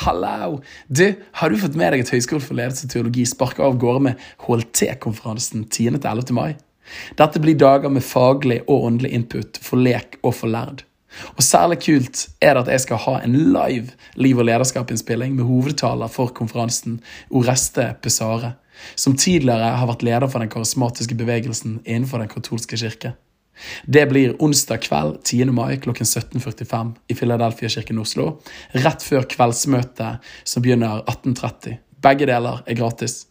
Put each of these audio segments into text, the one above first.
Hallo! Du, har du fått med deg at Høgskolen for ledelse og teologi sparker av gårde med HLT-konferansen 10.-11. mai? Dette blir dager med faglig og åndelig input for lek og for lærd. Og særlig kult er det at jeg skal ha en live liv- og lederskap-innspilling med hovedtaler for konferansen, Oreste Pesare, som tidligere har vært leder for den karismatiske bevegelsen innenfor den katolske kirke. Det blir onsdag kveld 10. mai klokken 17.45 i Philadelphia-kirken Oslo. Rett før kveldsmøtet som begynner 18.30. Begge deler er gratis.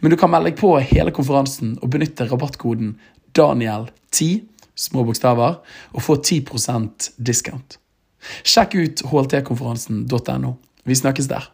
Men du kan melde deg på hele konferansen og benytte rabattkoden Daniel10 små bokstaver og få 10% discount. Sjekk ut hltkonferansen.no. Vi snakkes der.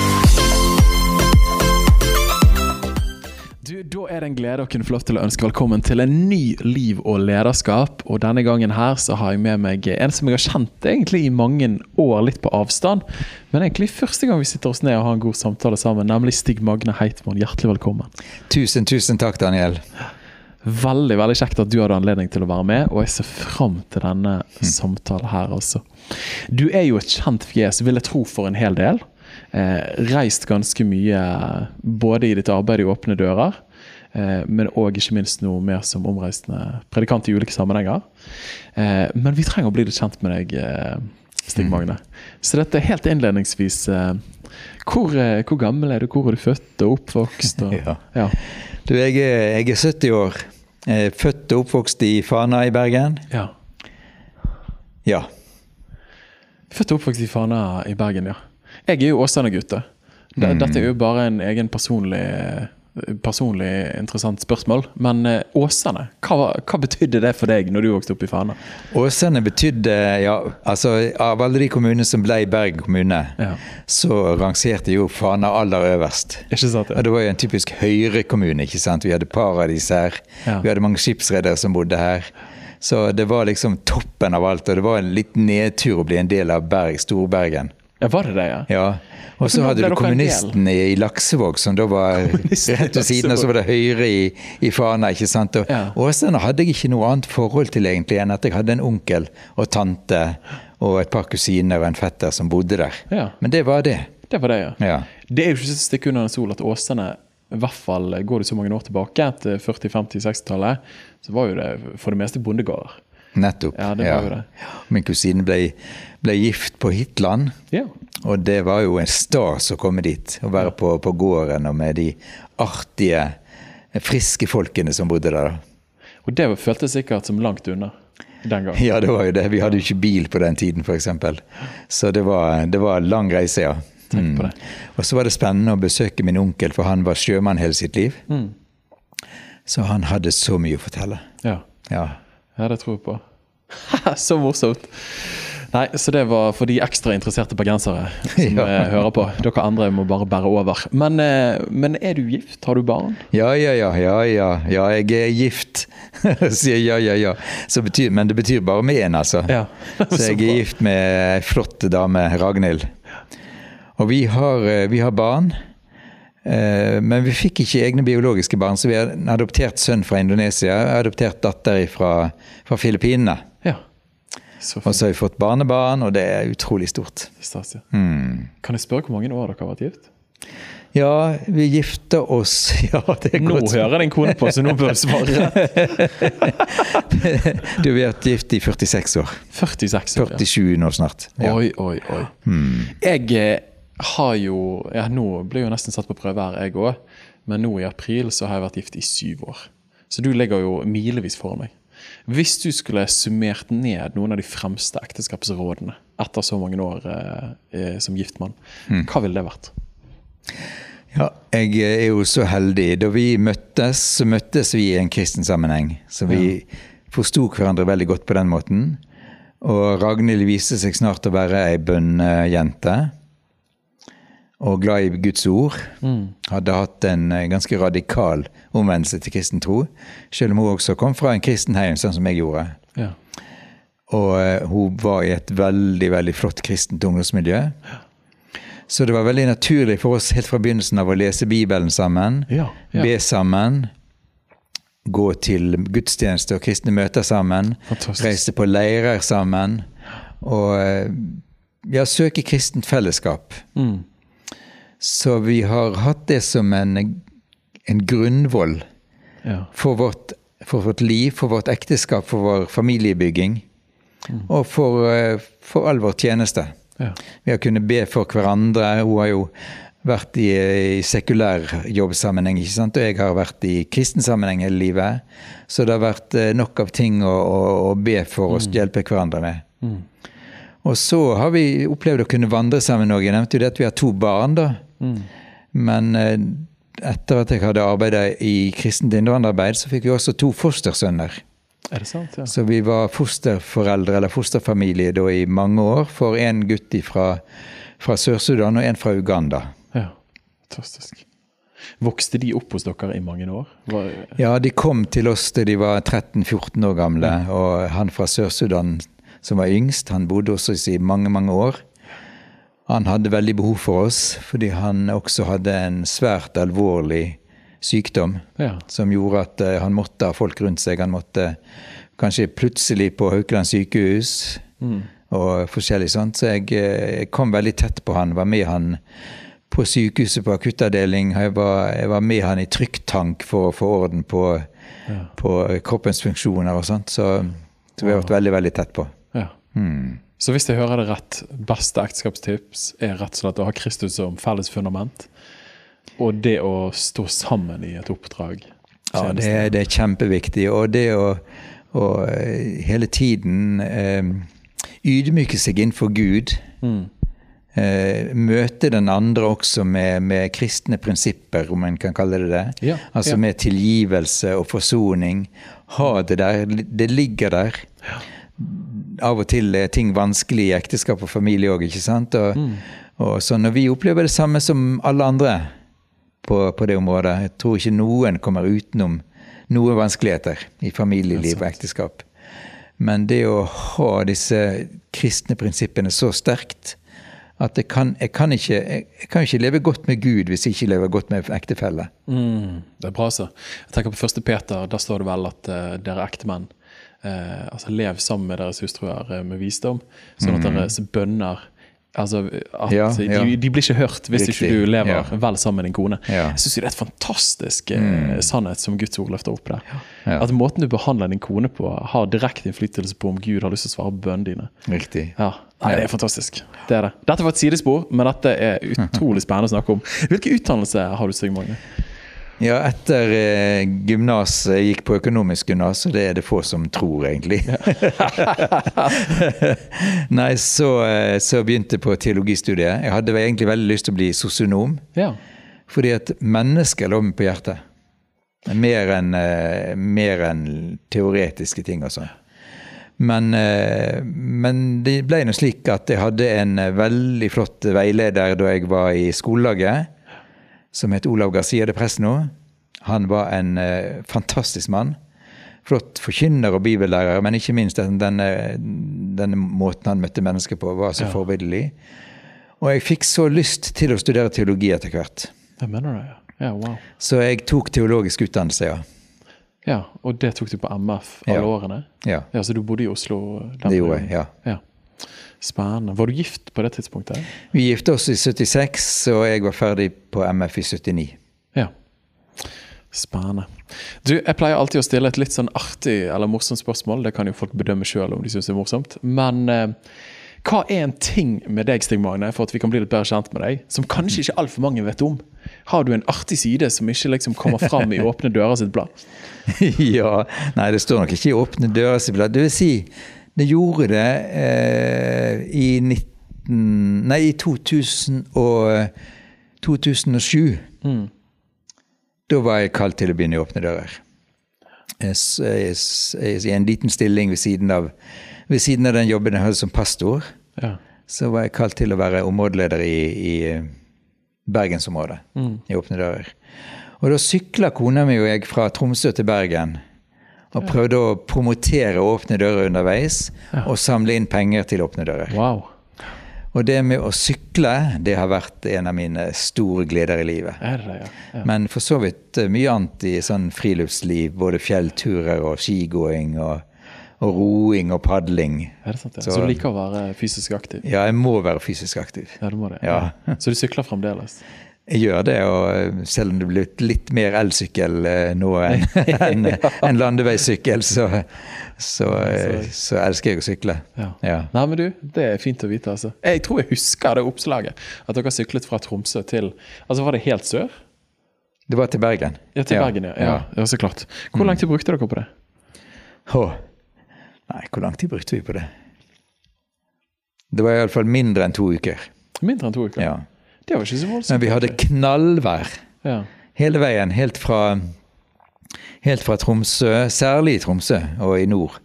Da er det en glede å kunne få lov til å ønske velkommen til en ny Liv og lederskap. Og Denne gangen her så har jeg med meg en som jeg har kjent egentlig i mange år, litt på avstand. Men egentlig første gang vi sitter oss ned og har en god samtale sammen, nemlig Stig Magne Heitmann. Hjertelig velkommen. Tusen, tusen takk, Daniel. Veldig veldig kjekt at du hadde anledning til å være med, og jeg ser fram til denne mm. samtalen her også. Du er jo et kjent fjes, vil jeg tro, for en hel del eh, reist ganske mye både i ditt arbeid i Åpne dører, men òg ikke minst noe mer som omreisende predikant i ulike sammenhenger. Eh, men vi trenger å bli litt kjent med deg, eh, Stig mm. Magne. Så dette er helt innledningsvis eh, hvor, eh, hvor, gammel er du? Hvor er du født og oppvokst? Og, ja. Ja. Du, jeg er, jeg er 70 år. Er født og oppvokst i Fana i Bergen. Ja. ja. Født og oppvokst i Fana i Bergen, ja. Jeg er jo Åsane-gutt. Mm. Dette er jo bare en egen personlig, personlig interessant spørsmål. Men eh, Åsane, hva, hva, betydde det for deg når du vokste opp i Fana? Åsane betydde ja, altså Av alle de kommunene som ble Bergen kommune, ja. så rangerte jo Fana aller øverst. Ikke sant, ja. Og Det var jo en typisk Høyre-kommune. ikke sant? Vi hadde paradis her. Ja. Vi hadde mange skipsredere som bodde her. Så det var liksom toppen av alt, og det var en liten nedtur å bli en del av Berg, Storbergen. Ja, Var det det, ja? ja. Og så hadde du kommunistene i Laksevåg, som da var rett ved siden, og så var det Høyre i, i Fana. ikke sant? Og ja. Åsane hadde jeg ikke noe annet forhold til egentlig enn at jeg hadde en onkel og tante og et par kusiner og en fetter som bodde der. Ja. Men det var det. Det var det, ja. ja. Det er jo ikke et stykke under en sol at Åsane i hvert fall går det så mange år tilbake, til 40-, 50-, 60-tallet, så var jo det for det meste bondegårder. Nettopp. Ja, det var jo det. Min kusine ble, ble gift på Hitland. Ja. Og det var jo en stas å komme dit. Å være på, på, gården og med de artige, friske folkene som bodde der. Og det føltes sikkert som langt unna den gangen. Ja, det var jo det. Vi hadde jo ikke bil på den tiden, f.eks. Så det var, det var lang reise, ja. Mm. Og så var det spennende å besøke min onkel, for han var sjømann hele sitt liv. Mm. Så han hadde så mye å fortelle. Ja. ja. Ja, det tror jeg på. så morsomt. Nei, så det var for de ekstra interesserte bergensere som ja. Eh, hører på. Dere andre må bare bære over. Men, eh, men, er du gift? Har du barn? Ja, ja, ja. Ja, ja, ja jeg er gift. Sier ja, ja, ja. Betyr, men det betyr bare med én, altså. Ja. så jeg er gift med ei flott dame, Ragnhild. Og vi har, eh, vi har barn. Eh, men vi fikk ikke egne biologiske barn, så vi har en adoptert sønn fra Indonesia. og Adoptert datter fra, fra Filippinene. Ja. Og så har vi fått barnebarn, og det er utrolig stort. Stas, ja. mm. Kan jeg spørre hvor mange år dere har vært gift? Ja, vi gifter oss Ja, det nå godt. jeg hører din kone på, så nå bør du svare. du, vi har vært gift i 46 år. 46 år, 47 nå snart. Ja. Oi, oi, oi. Mm. Jeg eh, har jo ja, Nå blir jo nesten satt på prøve her, jeg òg. Men nå i april så har jeg vært gift i syv år. Så du ligger jo milevis foran meg. Hvis du skulle summert ned noen av de fremste ekteskapsrådene etter så mange år eh, eh som giftmann, mm. hva ville det vært? Ja, jeg er jo så heldig. Da vi møttes, så møttes vi i en kristen sammenheng. Så vi ja. forsto hverandre veldig godt på den måten. Og Ragnhild viste seg snart å være ei bønnejente og glad i Guds ord. Mm. Hadde hatt en eh, ganske radikal omvendelse til kristen tro. Selv om hun også kom fra en kristen heim, sånn som jeg gjorde. Ja. Og eh, hun var i et veldig veldig flott kristent ungdomsmiljø. Så det var veldig naturlig for oss helt fra begynnelsen av å lese Bibelen sammen, Ja, ja. be sammen, gå til gudstjeneste og kristne møter sammen, Fantastisk. reise på leirer sammen, og eh, ja, søke kristent fellesskap. Mm. Så vi har hatt det som en, en grunnvoll Ja. for vårt, for vårt liv, for vårt ekteskap, for vår familiebygging. Og for, eh, for all vår tjeneste. Ja. Vi har kunnet be for hverandre. Hun har jo vært i, i sekulær jobbsammenheng, ikke sant? og jeg har vært i kristen sammenheng hele livet. Så det har vært eh, nok av ting å, å, å be for oss, hjelpe hverandre med. Og så har vi opplevd å kunne vandre sammen òg. Jeg nevnte jo det at vi har to barn, da. Men eh, etter at jeg hadde arbeidet i kristent innvandrerarbeid, så fikk vi også to fostersønner. Er det sant? Ja. Så vi var fosterforeldre eller fosterfamilie da i mange år for en gutt fra, fra Sør-Sudan og en fra Uganda. ja. Fantastisk. Vokste de opp hos dere i mange år? Var, Ja, de kom til oss da de var 13-14 år gamle, og han fra Sør-Sudan som var yngst, han bodde hos oss i mange, mange år. Han hadde veldig behov for oss, fordi han også hadde en svært alvorlig sykdom ja. som gjorde at eh, han måtte ha folk rundt seg. Han måtte kanskje plutselig på Haukeland sykehus og forskjellig sånt. Så jeg, eh, jeg kom veldig tett på han, var med han på sykehuset på akuttavdeling. Jeg var, jeg var med han i trykktank for å få orden på, på kroppens funksjoner og sånt. Så, så vi har vært veldig, veldig tett på. ja. Hmm. Så hvis jeg hører det rett, beste ekteskapstips er rett og slett å ha Kristus som felles fundament, og det å stå sammen i et oppdrag. Ja, det, er- det er kjempeviktig. Og det å, å eh, hele tiden eh, ydmyke seg innenfor Gud. Mm. Eh, møte den andre også med, med kristne prinsipper, om en kan kalle det det. Ja, altså ja. med tilgivelse og forsoning. Ha det der. Det ligger der. Av og til er ting vanskelig i ekteskap og familie òg. Og, Mm. og så når vi opplever det samme som alle andre på, på det området Jeg tror ikke noen kommer utenom noen vanskeligheter i familieliv og ekteskap. Men det å ha disse kristne prinsippene så sterkt at jeg kan, jeg kan, ikke, jeg, kan ikke leve godt med Gud hvis jeg ikke lever godt med ektefelle. Mm, det er bra, så. Jeg tenker på første Peter, der står det vel at uh, dere ektemenn eh, altså lev sammen med deres hustruer eh, med visdom, sånn at deres bønner Altså at ja, Ja, de, de blir ikke hørt hvis Riktig, ikke du lever ja. vel sammen med din kone. Mm. Jeg syns det er et fantastisk eh, sannhet som Guds ord løfter opp der. At måten du behandler din kone på, har direkte innflytelse på om Gud har lyst til å svare på bønnene dine. Riktig. Ja, Nei, Det er fantastisk. Det er det. Dette var et sidespor, men dette er utrolig spennende å snakke om. Hvilken utdannelse har du, Sigmund Magne? Ja, etter eh, gymnas Jeg gikk på økonomisk gymnas, og det er det få som tror, egentlig. Nei, så, eh, så begynte jeg på teologistudiet. Jeg hadde egentlig veldig lyst til å bli sosionom. Ja. Fordi at mennesker lå meg på hjertet. Mer enn eh, mer enn teoretiske ting og sånn. Men, eh, men det ble nå slik at jeg hadde en veldig flott veileder da jeg var i skolelaget, som het Olav Garcia de Presno. Han var en eh, fantastisk mann. Flott forkynner og bibellærer, men ikke minst den- denne, denne måten han møtte mennesker på, var så Ja. forbilledlig. Og jeg fikk så lyst til å studere teologi etter hvert. Jeg mener det, ja. ja. Wow. Så jeg tok teologisk utdannelse, ja. Ja, Og det tok du på MF alle Ja. årene? ja. Ja, Så du bodde i Oslo? Det gjorde jeg, ja. ja. Spennende. Var du gift på det tidspunktet? Vi gifte oss i 76, og jeg var ferdig på MF i 79. Spennende. Du, Jeg pleier alltid å stille et litt sånn artig eller morsomt spørsmål. Det kan jo folk bedømme sjøl om de syns det er morsomt. Men eh, hva er en ting med deg, Stig Magne, for at vi kan bli litt bedre kjent med deg, som kanskje ikke altfor mange vet om? Har du en artig side som ikke liksom kommer fram i Åpne dører sitt blad? ja, Nei, det står nok ikke i Åpne dører sitt blad. Det vil si, det gjorde det eh, i 19... Nei, i 2000 og, 2007. Mm. Da var jeg kalt til å begynne i Åpne dører. I en liten stilling ved siden av, ved siden av den jobben jeg hadde som pastor. Ja. så var jeg kalt til å være områdeleder i, i bergensområdet. Mm. I Åpne dører. Og da sykla kona mi og jeg fra Tromsø til Bergen. Og prøvde å promotere Åpne dører underveis, ja. og samle inn penger til Åpne dører. Wow. Og det med å sykle, det har vært en av mine store gleder i livet. Er det, ja. Ja. Men for så vidt eh, mye annet i sånn friluftsliv. Både fjellturer og skigåing og, og roing og padling. Er det sant, ja. Så, så, du liker å være fysisk aktiv? Ja, jeg må være fysisk aktiv. Ja, du må det. Ja. Så du sykler fremdeles? Jeg gjør det, og eh, selv om det blir litt mer elsykkel eh, nå enn en, en landeveissykkel, så, så, eh, så, elsker jeg å sykle. Ja. ja. Nei, men du, Det er fint å vite. altså. Jeg tror jeg husker det oppslaget. At dere syklet fra Tromsø til Altså, Var det helt sør? Det var til Bergen. Ja, til Bergen, ja. ja. ja så klart. Hvor lang tid brukte dere på det? Åh. Nei, hvor lang tid brukte vi på det? Det var iallfall mindre enn to uker. Mindre enn to uker? Ja. Det var ikke så voldsomt. Men vi hadde knallvær ja. hele veien. Helt fra, helt fra Tromsø, særlig i Tromsø og i nord,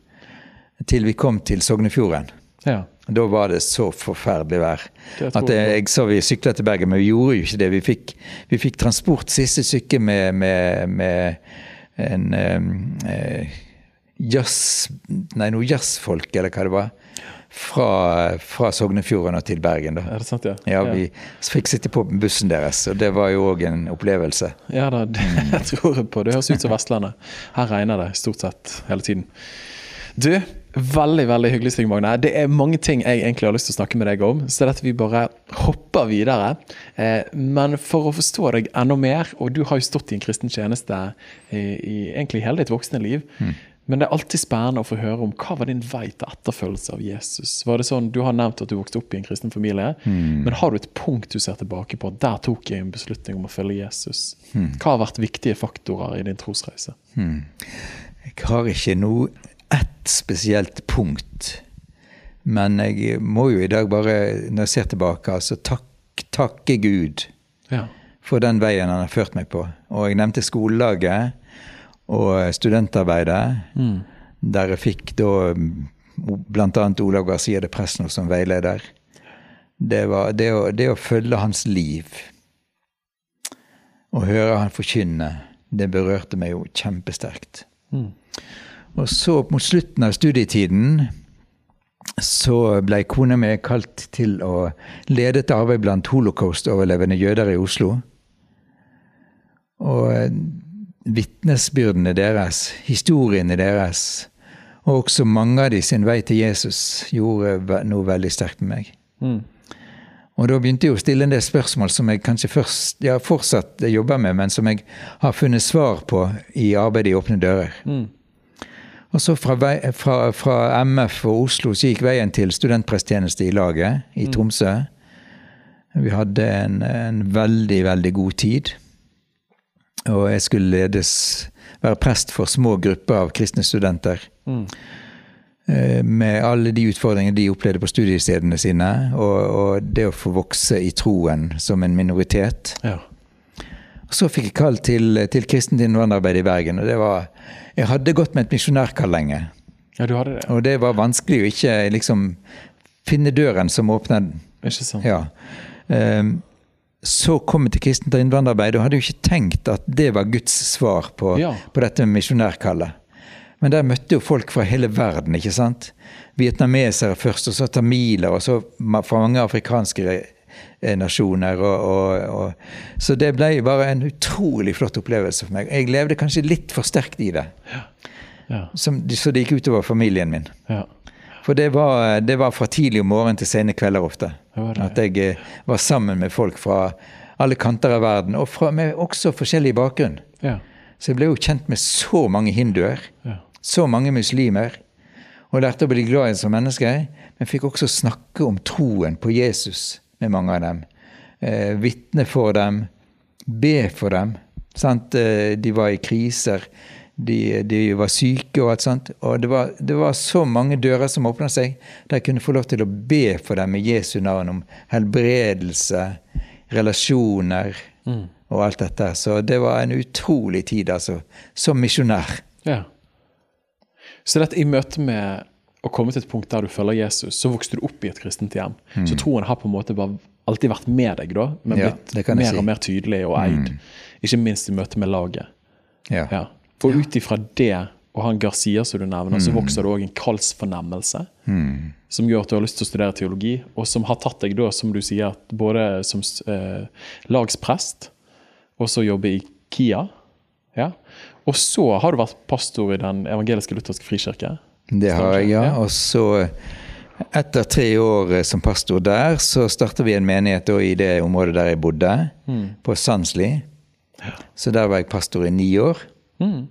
til vi kom til Sognefjorden. Ja. Da var det så forferdelig vær. At jeg, så vi sykla til Bergen, men vi gjorde jo ikke det. Vi fikk, vi fikk transport siste stykke med, med, med en um, jazz... Nei, noe jazzfolk, eller hva det var fra, fra Sognefjorden og til Bergen. da. Er det sant, ja? Ja, Vi fikk sitte på bussen deres, og det var jo òg en opplevelse. Ja da, det jeg tror jeg på. Det høres ut som Vestlandet. Her regner det stort sett hele tiden. Du, veldig veldig hyggelig, Stig Magne. Det er mange ting jeg egentlig har lyst til å snakke med deg om, så dette vi bare hopper videre. Eh, men for å forstå deg enda mer, og du har jo stått i en kristen tjeneste i, i egentlig hele ditt voksne liv. Mm. Men det er alltid spennende å få høre om hva var din vei til etterfølgelse av Jesus. Var det sånn, Du har nevnt at du vokste opp i en kristen familie. Mm. Men har du et punkt du ser tilbake på? Der tok jeg en beslutning om å følge Jesus. Mm. Hva har vært viktige faktorer i din trosreise? Mm. Jeg har ikke noe ett spesielt punkt. Men jeg må jo i dag bare, når jeg ser tilbake, altså tak, takke Gud ja. for den veien han har ført meg på. Og jeg nevnte skolelaget og studentarbeidet. Mm. Der jeg fikk da bl.a. Olav Garcia de Presno som veileder. Det var det å, det å følge hans liv og høre han forkynne, det berørte meg jo kjempesterkt. Mm. Og så mot slutten av studietiden så ble kona mi kalt til å lede et arbeid blant holocaust-overlevende jøder i Oslo. Og vitnesbyrdene deres, historiene deres, og også mange av de sin vei til Jesus, gjorde noe veldig sterkt med meg. Mm. Og da begynte jeg å stille en del spørsmål som jeg kanskje først, ja, fortsatt jobber med, men som jeg har funnet svar på i arbeidet i Åpne dører. Mm. Og så fra, fra, fra, MF og Oslo så gikk veien til studentpresttjeneste i laget i mm. Tromsø. Vi hadde en, en veldig, veldig god tid. Og jeg skulle ledes, være prest for små grupper av kristne studenter. Mm. Eh, med alle de utfordringene de opplevde på studiestedene sine. Og, og, det å få vokse i troen som en minoritet. Ja. Så fikk jeg kall til, til kristent innvandrerarbeid i Bergen. og det var, Jeg hadde gått med et misjonærkall lenge. Ja, du hadde det. Og det var vanskelig å ikke liksom finne døren som åpner. Ikke sant. Ja. Um, så kom jeg til kristent innvandrerarbeid og hadde jo ikke tenkt at det var Guds svar på, ja. på dette misjonærkallet. Men der møtte jo folk fra hele verden. ikke sant? Vietnamesere først, og så tamiler, og så fra mange afrikanske eh, nasjoner. Og, og, og, så det ble bare en utrolig flott opplevelse for meg. Jeg levde kanskje litt for sterkt i det. Ja. Ja. Som, så det gikk utover familien min. Ja. For det var, det var, fra tidlig om morgenen til sene kvelder ofte. At jeg eh, var sammen med folk fra alle kanter av verden, og fra, med også forskjellig bakgrunn. Ja. Så jeg ble jo kjent med så mange hinduer, ja. så mange muslimer, og lærte å bli glad i som menneske. Men fikk også snakke om troen på Jesus med mange av dem. Eh, Vitne for dem, be for dem. Sant? Eh, de var i kriser de, de, var syke og alt sånt. Og det var, det var så mange dører som åpna seg, der jeg kunne få lov til å be for dem i Jesu navn om helbredelse, relasjoner mm. og alt dette. Så det var en utrolig tid, altså, som misjonær. Ja. Så dette i møte med å komme til et punkt der du følger Jesus, så vokste du opp i et kristent hjem. Mm. Så troen har på en måte bare alltid vært med deg, da, men blitt mer si. og mer tydelig og eid. Mm. Ikke minst i møte med laget. Ja. ja. For ut ifra det og han Garcia som du nevner, så vokser det òg en kallsfornemmelse Mm. som gjør at du har lyst til å studere teologi, og som har tatt deg da, som du sier, både som eh, lagsprest og så jobbe i KIA. Ja. Og så har du vært pastor i Den evangeliske lutherske frikirke. Det har jeg, ja. Ja. Og så, etter tre år eh, som pastor der, så starta vi en menighet i det området der jeg bodde, på Sandsli. Så der var jeg pastor i ni år. Mm.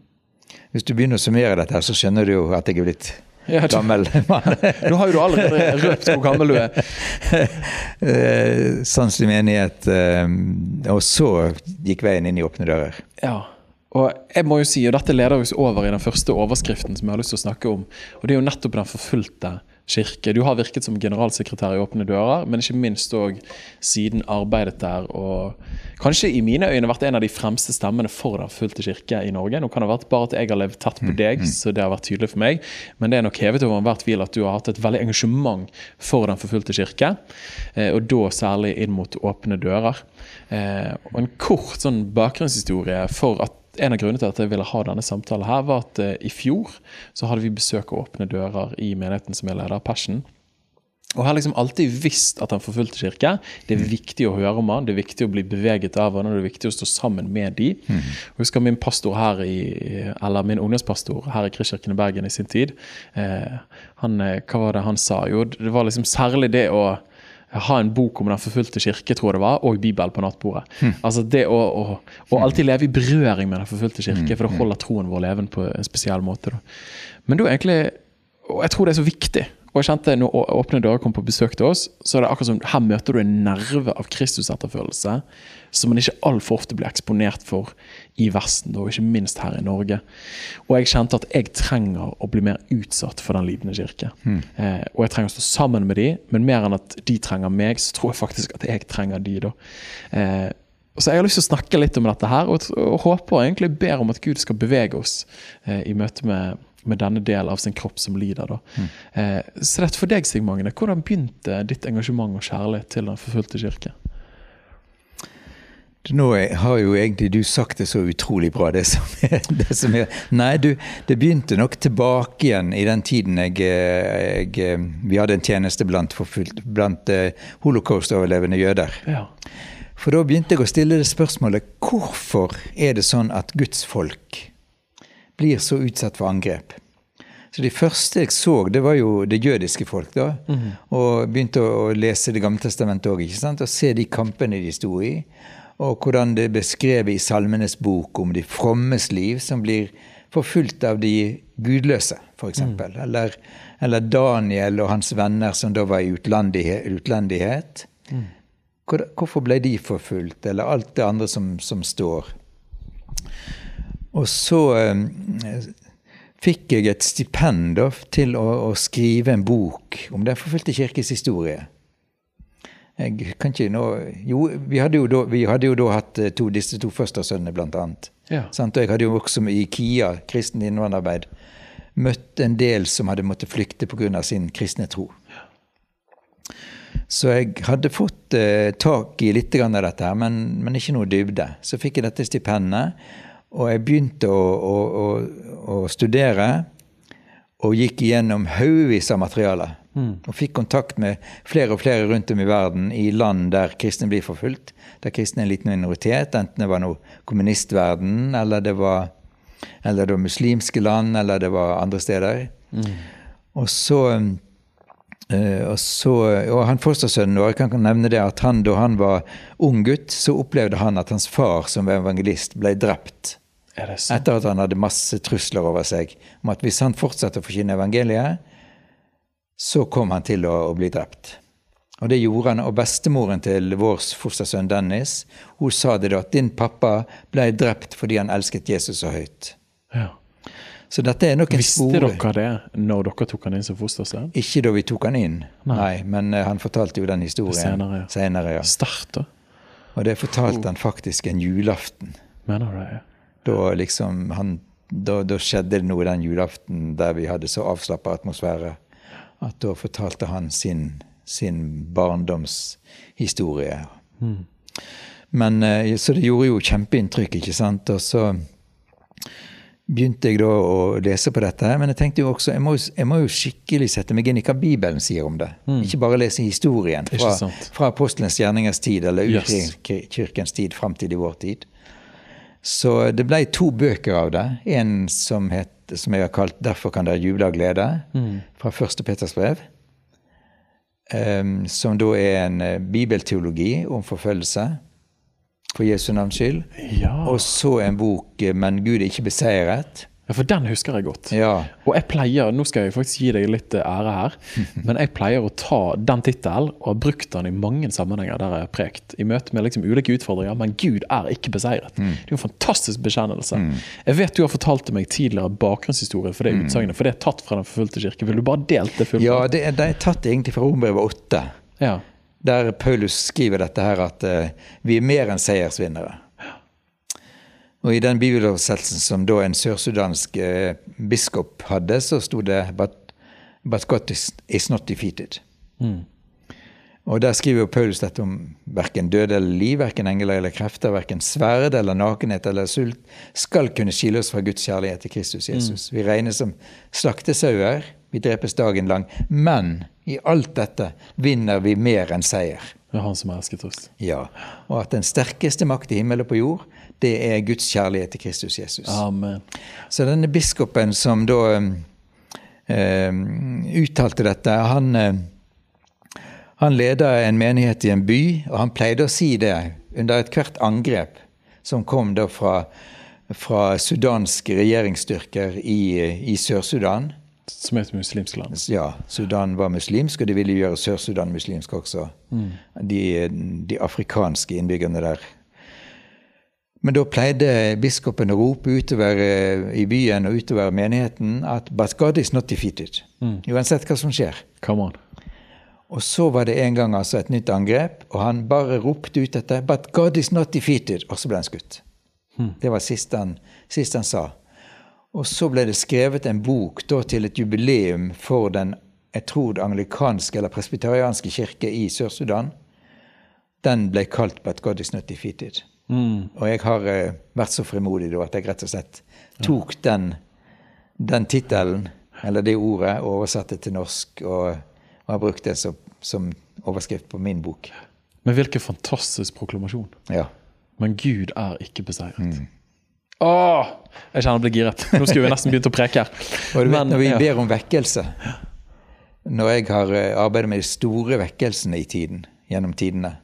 Hvis du begynner å summere dette, her, så skjønner du jo at jeg er blitt Ja, du- gammel mann. Nå har jo du allerede røpt hvor gammel du er. Sanselig menighet. eh, Og så gikk veien inn i åpne dører. Ja. Og jeg må jo si, og dette leder oss over i den første overskriften som jeg har lyst til å snakke om. Og det er jo nettopp den forfulgte kirke. Du har virket som generalsekretær i Åpne dører, men ikke minst òg siden arbeidet der og kanskje i mine øyne vært en av de fremste stemmene for den forfulgte kirke i Norge. Nå kan det ha vært bare at jeg har levd tett på deg, så det har vært tydelig for meg. Men det er nok hevet over enhver tvil at du har hatt et veldig engasjement for den forfulgte kirke. eh, Og da særlig inn mot Åpne dører. Eh, Og en kort sånn bakgrunnshistorie for at en av grunnene til at jeg ville ha denne samtalen her, var at eh, i fjor så hadde vi besøk av Åpne dører i menigheten som jeg leder, Passion. Og jeg har liksom alltid visst at han forfulgte kirke, det er viktig å høre om han, det er viktig å bli beveget av han, og det er viktig å stå sammen med de. Og Jeg husker min pastor her i, eller min ungdomspastor her i Kristkirken i Bergen i sin tid. Eh, han, eh, hva var det han sa? Jo, det var liksom særlig det å ha en bok om Den forfulgte kirke, tror jeg det var, og Bibel på nattbordet. Altså det å, å, å alltid leve i berøring med Den forfulgte kirke, for det holder troen vår levende på en spesiell måte. Da. Men da egentlig Og jeg tror det er så viktig. Og jeg kjente når Åpne dører kom på besøk til oss, så er det akkurat som her møter du en nerve av Kristus-etterfølelse som man ikke altfor ofte blir eksponert for i Vesten, og ikke minst her i Norge. Og jeg kjente at jeg trenger å bli mer utsatt for den lidende kirke. Eh, og jeg trenger å stå sammen med de, men mer enn at de trenger meg, så tror jeg faktisk at jeg trenger de da. Eh, så jeg har lyst til å snakke litt om dette her, og, og håper og egentlig ber om at Gud skal bevege oss eh, i møte med, med denne delen av sin kropp som lider. Eh, så dette for deg, Stig Magne, hvordan begynte ditt engasjement og kjærlighet til Den forfulgte kirke? Nå har jo egentlig du sagt det så utrolig bra, det som er, det som er. Nei, du, det begynte nok tilbake igjen i den tiden jeg, jeg Vi hadde en tjeneste blant, blant uh, holocaust-overlevende jøder. Ja. For da begynte jeg å stille det spørsmålet hvorfor er det sånn at Guds folk blir så utsatt for angrep? Så De første jeg så, det var jo det jødiske folk. da, Og begynte å lese Det gamle testamentet òg, og se de kampene de sto i. Og hvordan det er beskrevet i Salmenes bok om de frommes liv, som blir forfulgt av de gudløse, f.eks. Mm. Eller, eller Daniel og hans venner som da var i utlandighet. utlendighet. Hvor, hvorfor ble de forfulgt, eller alt det andre som, som står. Og så eh, fikk jeg et stipend til å, å, skrive en bok om Den forfulgte kirkes historie. Jeg kan ikke nå Jo, vi hadde jo da, hadde jo da hatt to, disse to fostersønnene, blant annet. Ja. Og jeg hadde jo også i KIA, kristen innvandrerarbeid, møtt en del som hadde måttet flykte pga. sin kristne tro. Så jeg hadde fått eh, tak i litt av dette, her, men, men, ikke noe dybde. Så fikk jeg dette stipendet, og jeg begynte å, å, å, å studere. Og gikk igjennom haugevis av materiale. Mm. Og fikk kontakt med flere og flere rundt om i verden i land der kristne blir forfulgt. Der kristne er en liten minoritet, enten det var noe kommunistverden, eller det var, eller det var muslimske land, eller det var andre steder. Mm. Og så Uh, og, så, og han fostersønnen vår kan nevne det at han, da han var ung gutt, så opplevde han at hans far som evangelist ble drept. Etter at han hadde masse trusler over seg om at hvis han fortsatte å forkynne evangeliet, så kom han til å, å, bli drept. Og det gjorde han. Og bestemoren til vår fostersønn Dennis hun sa det da at din pappa ble drept fordi han elsket Jesus så høyt. Ja. Så dette er nok en Visste spore. dere det når dere tok han inn som fostersønn? Ikke da vi tok han inn, nei, nei men uh, han fortalte jo den historien senere. Ja. senere ja. Da. Og det fortalte han faktisk en julaften. Mener du det? Ja. Da liksom han da, da, skjedde det noe den julaften der vi hadde så avslappa atmosfære at da fortalte han sin, sin barndomshistorie. Mm. Men, uh, så det gjorde jo kjempeinntrykk, ikke sant. Og så begynte jeg da å lese på dette. her, Men jeg tenkte jo også, jeg må, jeg må jo skikkelig sette meg inn i hva Bibelen sier om det. Mm. Ikke bare lese historien fra, fra apostelens gjerningers tid eller urkirkens yes. tid fram til i vår tid. Så det ble to bøker av det. En som, het, som jeg har kalt 'Derfor kan dere juble av glede', mm. fra første Peters brev. Um, som da er en uh, bibelteologi om forfølgelse for Jesu navns skyld. Ja. Og så en bok eh, 'Men Gud er ikke beseiret'. Ja, For den husker jeg godt. Ja. Og jeg pleier, nå skal jeg faktisk gi deg litt ære her, men jeg pleier å ta den tittelen og har brukt den i mange sammenhenger der jeg har prekt. I møte med liksom ulike utfordringer. Men Gud er ikke beseiret. Mm. Det er jo en fantastisk bekjennelse. Mm. Jeg vet du har fortalt meg tidligere bakgrunnshistorie for det mm. utsagnet, for det er tatt fra Den forfulgte kirke. Vil du bare delt det fullt? Ja, det er, det er tatt egentlig fra Rombrevet 8. Ja. Der Paulus skriver dette her at uh, vi er mer enn seiersvinnere. Og I den bibeloversettelsen som da en sørsudansk eh, biskop hadde, så sto det but, but God is, is not defeated. Mm. Og Der skriver jo Paulus dette om verken død eller liv, verken engler eller krefter, verken sverd eller nakenhet eller sult skal kunne skille oss fra Guds kjærlighet til Kristus Jesus. Mm. Vi regnes som slaktesauer, vi drepes dagen lang. Men i alt dette vinner vi mer enn seier. Det er Han som har elsket oss. Ja, Og at den sterkeste makt i himmel og på jord, det er Guds kjærlighet til Kristus Jesus. Amen. Så denne biskopen som da um, uttalte dette, han, uh, han leda en menighet i en by, og han pleide å si det under ethvert angrep som kom da fra, fra sudanske regjeringsstyrker i, i Sør-Sudan. Som er et muslimsk land? Ja. Sudan var muslimsk, og de ville gjøre Sør-Sudan muslimsk også. Mm. De, de, afrikanske innbyggerne der men da pleide biskopen å rope utover eh, i byen og utover menigheten at 'But God is not defeated'. Mm. Uansett hva som skjer. Come on. Og så var det en gang altså et nytt angrep, og han bare ropte ut dette 'But God is not defeated', og så ble han skutt. Mm. Det var sist han, sist han sa. Og så ble det skrevet en bok da til et jubileum for den jeg tror det anglikanske eller presbyterianske kirke i Sør-Sudan. Den ble kalt 'But God is not defeated'. Mm. Og jeg har uh, vært så frimodig da at jeg rett og slett tok den, den tittelen, eller det ordet, og oversatte til norsk, og, og har brukt det som, som, overskrift på min bok. Men hvilken fantastisk proklamasjon. Ja. Men Gud er ikke beseiret. Mm. Åh! Jeg kjenner jeg blir giret. Nå skulle vi nesten begynt å preke her. og du vet, Når vi ber om vekkelse Når jeg har eh, arbeidet med de store vekkelsene i tiden, gjennom tidene,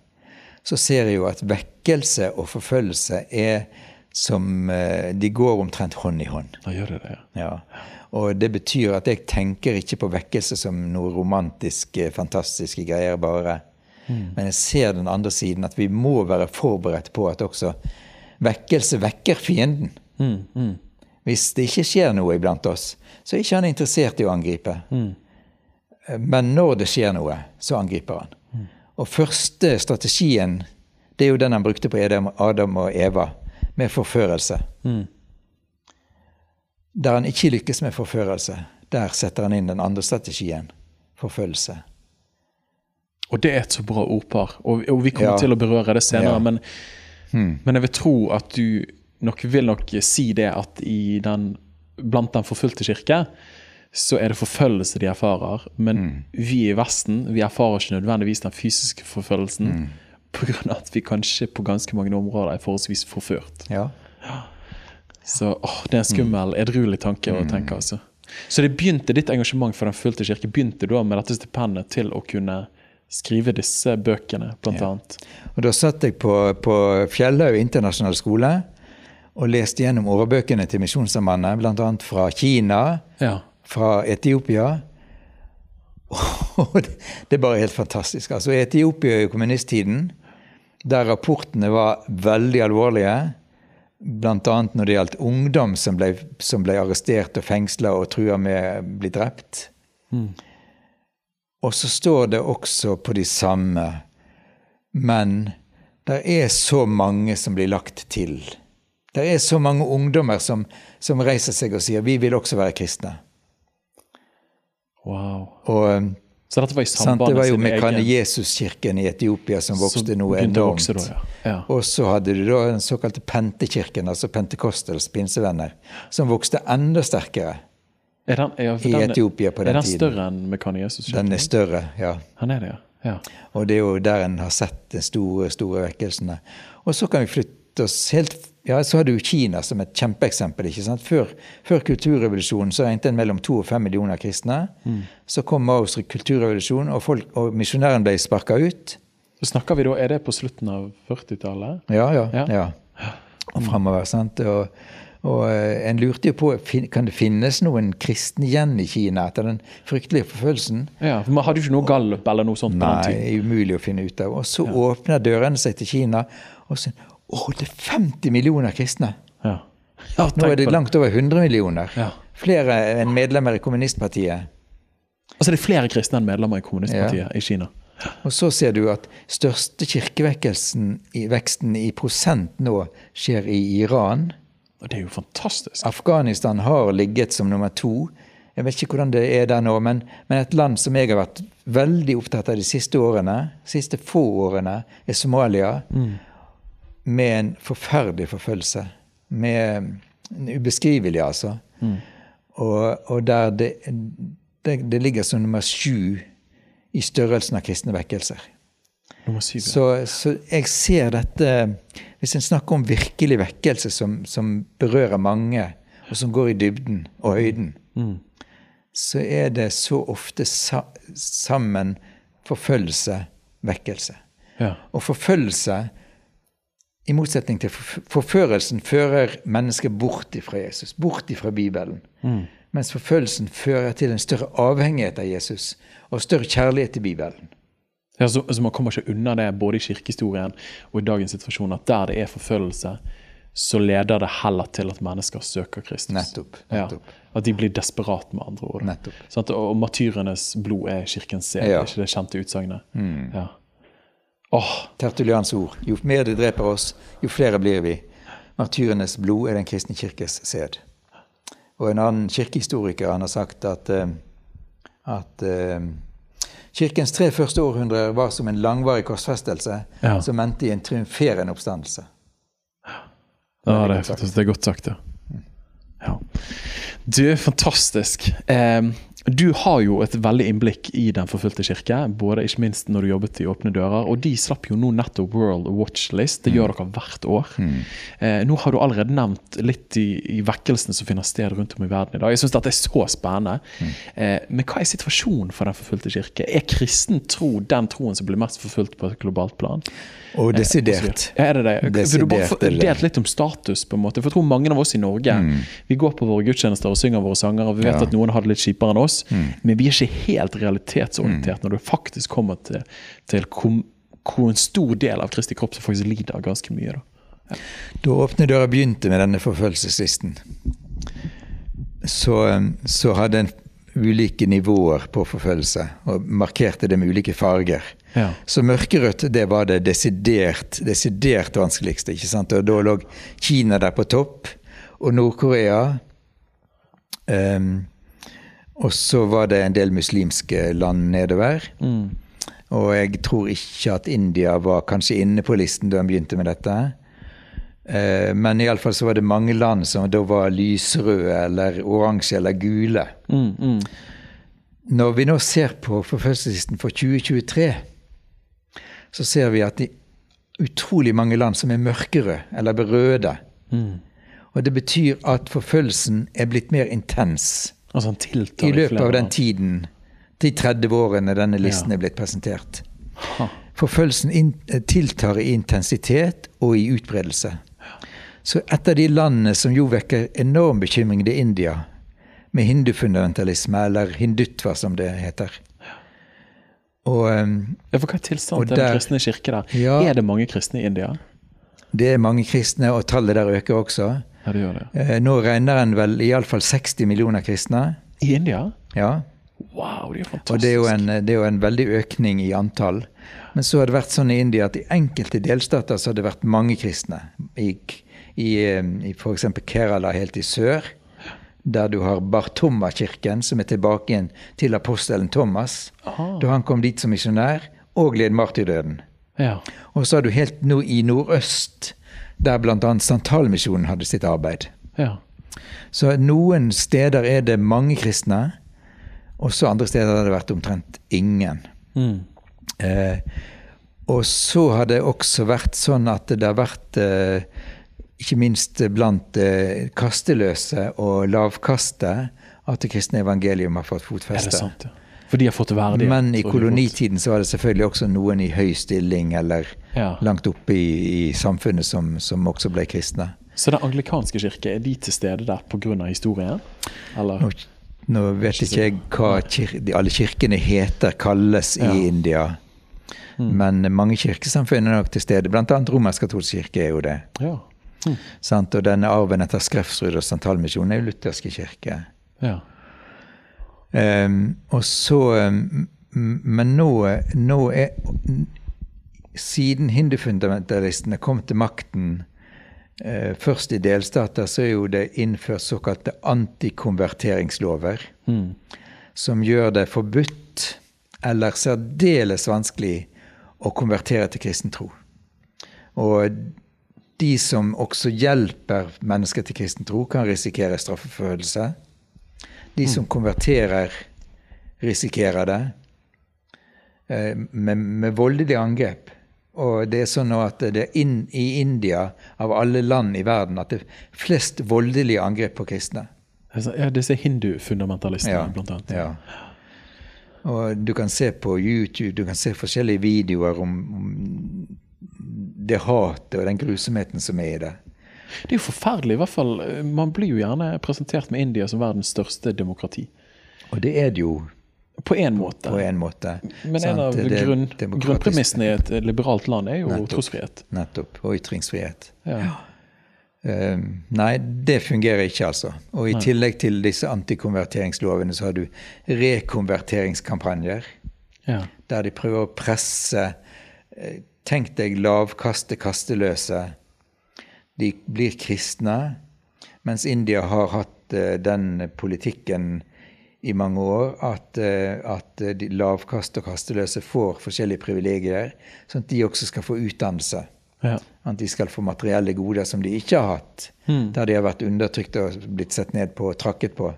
så ser jeg jo at vekkelse og forfølgelse er som eh, De går omtrent hånd i hånd. Da gjør de det, ja. ja. Og det betyr at jeg tenker ikke på vekkelse som noe romantisk, fantastiske greier bare. Mm. Men jeg ser den andre siden, at vi må være forberedt på at også vekkelse vekker fienden. Mm. Mm. Hvis det ikke skjer noe iblant oss, så er ikke han interessert i å angripe. Mm. Men når det skjer noe, så angriper han. Og første strategien det er jo den han brukte på Adam og Eva, med forførelse. Mm. Der han ikke lykkes med forførelse, der setter han inn den andre strategien forfølgelse. Og det er et så bra ordpar, og, og vi kommer ja. til å berøre det senere. Ja. Men, mm. men, jeg vil tro at du nok vil nok si det at i den, blant den forfulgte kirke så er det forfølgelse de erfarer. Men mm. vi i Vesten vi erfarer ikke nødvendigvis den fysiske forfølgelsen mm. pga. at vi kanskje på ganske mange områder er forholdsvis forført. Ja. Så åh, det er en skummel, edruelig tanke å mm. tenke. altså. Så det begynte ditt engasjement for Den fulgte kirke begynte da med dette stipendet til å kunne skrive disse bøkene, blant ja. annet. Og Da satt jeg på, på Fjellhaug internasjonale skole og leste gjennom overbøkene til Misjonssambandet, bl.a. fra Kina. Ja fra Etiopia. Og det er bare helt fantastisk. Altså Etiopia i kommunisttiden, der rapportene var veldig alvorlige, bl.a. når det gjaldt ungdom som ble, som ble arrestert og fengsla og trua med å bli drept. Mm. Og så står det også på de samme. Men det er så mange som blir lagt til. Det er så mange ungdommer som, som reiser seg og sier vi vil også være kristne. Wow. Og um, Så dette var i samband Det var jo Mekane Jesuskirken i Etiopia som vokste noe enormt. Da, ja. Ja. Og så hadde du da den såkalte Pentekirken, altså Pentecostals pinsevenner, som vokste enda sterkere. Den, ja, I den, Etiopia på den, tiden. Er den større enn Mekane Jesuskirken? Den er større, ja. Han er det, ja. Og det er jo der en har sett de store, store vekkelsene. Og så kan vi flytte oss helt ja, Så har du Kina som et kjempeeksempel. ikke sant? Før, før kulturrevolusjonen så regnet en mellom to og fem millioner kristne. Mm. Så kom Maos kulturrevolusjon, og, folk, og misjonæren ble sparka ut. Så snakker vi da, Er det på slutten av 40-tallet? Ja, ja. ja. ja. Og framover. sant? Og, og uh, en lurte jo på kan det finnes noen kristne igjen i Kina etter den fryktelige forfølgelsen. Ja, for Man hadde jo ikke noe gallup eller noe sånt? Nei, umulig å finne ut av. Og så ja. åpner dørene seg til Kina. og så å, det er 50 millioner kristne! Ja. Ja, Nå er det langt over 100 millioner. Ja. Flere enn medlemmer i kommunistpartiet. Altså det er flere kristne enn medlemmer i kommunistpartiet i Kina. Og så ser du at største kirkevekkelsen i veksten i prosent nå skjer i Iran. Og Det er jo fantastisk. Afghanistan har ligget som nummer to. Jeg vet ikke hvordan det er der nå, men, men et land som jeg har vært veldig opptatt av de siste årene, de siste få årene, er Somalia. Mm med en forferdelig forfølgelse. Med en ubeskrivelig, altså. Mm. Og, og, der det, det, det, ligger som nummer sju i størrelsen av kristne vekkelser. Så, så, jeg ser dette Hvis en snakker om virkelig vekkelse som, som, berører mange, og som går i dybden og høyden, mm. så er det så ofte sa, sammen forfølgelse, vekkelse. Ja. Og forfølgelse i motsetning til forførelsen fører mennesket bort ifra Jesus, bort ifra Bibelen. Mm. Mens forfølgelsen fører til en større avhengighet av Jesus og større kjærlighet til Bibelen. Ja, så, så Man kommer ikke unna det både i kirkehistorien og i dagens situasjon at der det er forfølgelse, så leder det heller til at mennesker søker Kristus. Nettopp, nettopp. Ja, at de blir desperat, med andre ord. Nettopp. Sånn at, og martyrenes blod er kirkens sæd, ja. ikke det kjente utsagnet? Mm. Ja. Oh. Tertulians ord. Jo mer de dreper oss, jo flere blir vi. Martyrenes blod er den kristne kirkes sæd. Og en annen kirkehistoriker han har sagt at, uh, at uh, kirkens tre første århundrer var som en langvarig korsfestelse ja. som endte i en triumferende oppstandelse. Ja, det er, det er godt sagt, ja. ja. Du, fantastisk. Um, du har jo et veldig innblikk i Den forfulgte kirke, både ikke minst når du jobbet i Åpne dører. Og de slapp jo nå nettopp World Watch List. Det gjør mm. dere hvert år. Mm. Eh, nå har du allerede nevnt litt i, i vekkelsene som finner sted rundt om i verden i dag. Jeg syns dette er så spennende. Mm. Eh, men hva er situasjonen for Den forfulgte kirke? Er kristen tro den troen som blir mest forfulgt på et globalt plan? Og desidert. Eh, er det det? Desidert, Vil du bare delt litt om status? på en måte? For jeg tror mange av oss i Norge mm. vi går på våre gudstjenester og synger våre sanger, og vi vet ja. at noen har det litt kjipere enn oss, mm. men vi er ikke helt realitetsorientert mm. når det faktisk kommer til, til hvor en stor del av Kristi kropp som faktisk lider ganske mye. Da, ja. da Åpne dører begynte med denne forfølgelseslisten, så, så hadde en ulike nivåer på forfølgelse, og markerte det med ulike farger. Ja. Så mørkerødt det var det desidert, desidert vanskeligste. ikke sant? Og Da lå Kina der på topp, og Nord-Korea. Um, og så var det en del muslimske land nedover. Mm. Og jeg tror ikke at India var kanskje inne på listen da han begynte med dette. Eh, men iallfall så var det mange land som da var lysrøde eller oransje eller gule. Mm, mm. Når vi nå ser på forfølgelsslisten for 2023 så ser vi at det er utrolig mange land som er mørkere eller berøde. Mm. Og det betyr at forfølgelsen er blitt mer intens altså i løpet av den tiden, de 30 årene denne listen ja. er blitt presentert. Ha. Forfølgelsen tiltar i intensitet og i utbredelse. Så et av de landene som jo vekker enorm bekymring, det er India. Med hindufundamentalisme, eller hindutva som det heter. Og, um, ja, for Hva er tilstanden til den kristne kirke der? Ja, er det mange kristne i India? Det er mange kristne, og tallet der øker også. Ja, det gjør det. Eh, nå regner en vel iallfall 60 millioner kristne. I India? Ja. Wow, det er fantastisk. Og det er, jo en, det er jo en veldig økning i antall. Men så har det vært sånn i India at i enkelte delstater så har det vært mange kristne. I, i, i f.eks. Kerala helt i sør der du har Bartomma-kirken, som er tilbake igjen til apostelen Thomas, Aha. da han kom dit som misjonær og led martyrdøden. Ja. Og så er du helt nå i nordøst, der bl.a. Santalmisjonen hadde sitt arbeid. Ja. Så noen steder er det mange kristne, og så andre steder har det vært omtrent ingen. Mm. Eh, og så har det også vært sånn at det har vært eh, ikke minst blant eh, kasteløse og lavkaste, at det kristne evangelium har fått fotfeste. Er det sant, ja? For de har fått verdighet. Men i kolonitiden så var det selvfølgelig også noen i høy stilling eller ja. langt oppe i, i samfunnet som, som, også ble kristne. Så den anglikanske kirke, er de til stede der pga. historien? Eller? Nå, nå vet ikke jeg hva kir alle kirkene heter, kalles ja. i India. Mm. Men mange kirkesamfunn er nok til stede. Blant annet romersk-katolsk kirke er jo det. Ja. Mm. Og denne arven etter Skrefsrud og Santalmisjonen er jo lutherske kirke. Ja. Um, og så um, Men nå, nå er Siden hindufundamentalistene kom til makten uh, først i delstater, så er jo det innført såkalte antikonverteringslover. Mm. Som gjør det forbudt eller særdeles vanskelig å konvertere til kristen tro. Og de som også hjelper mennesker til kristen tro, kan risikere straffeforfølgelse. De som mm. konverterer, risikerer det eh, med, med voldelige angrep. Og det er sånn at det er inn, i India, av alle land i verden, at det er flest voldelige angrep på kristne. Ja, Disse hindufundamentalistene, ja, blant annet. Ja. Og du kan se på YouTube, du kan se forskjellige videoer om, om det hatet og den grusomheten som er i det. Det er jo forferdelig. i hvert fall. Man blir jo gjerne presentert med India som verdens største demokrati. Og det er det jo. På én måte. På en måte. Men en av grunn, grunnpremissene i et liberalt land er jo nettopp, trosfrihet. Nettopp. Og ytringsfrihet. Ja. Uh, nei, det fungerer ikke, altså. Og i nei. tillegg til disse antikonverteringslovene, så har du rekonverteringskampanjer. Ja. Der de prøver å presse uh, Tenk deg lavkaste kasteløse. De blir kristne, mens India har hatt uh, den politikken i mange år at, uh, at de lavkaste og kasteløse får forskjellige privilegier, sånn at de også skal få utdannelse. Ja. At de skal få materielle goder som de ikke har hatt, mm. der de har vært undertrykt og blitt sett ned på og trakket på.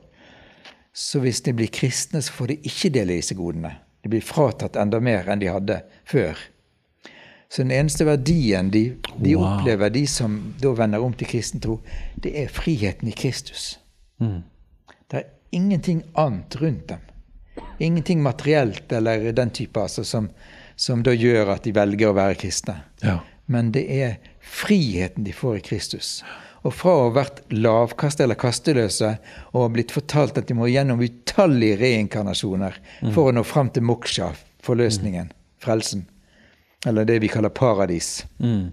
Så hvis de blir kristne, så får de ikke del i disse godene. De blir fratatt enda mer enn de hadde før. Så den eneste verdien de, de wow. opplever, de som da vender om til kristen tro, det er friheten i Kristus. Mm. Det er ingenting annet rundt dem. Ingenting materielt eller den type altså, som, som, da gjør at de velger å være kristne. Ja. Men det er friheten de får i Kristus. Og fra å ha vært lavkaste eller kasteløse og blitt fortalt at de må gjennom utallige reinkarnasjoner mm. for å nå fram til moksha, forløsningen, frelsen, eller det vi kaller paradis, mm.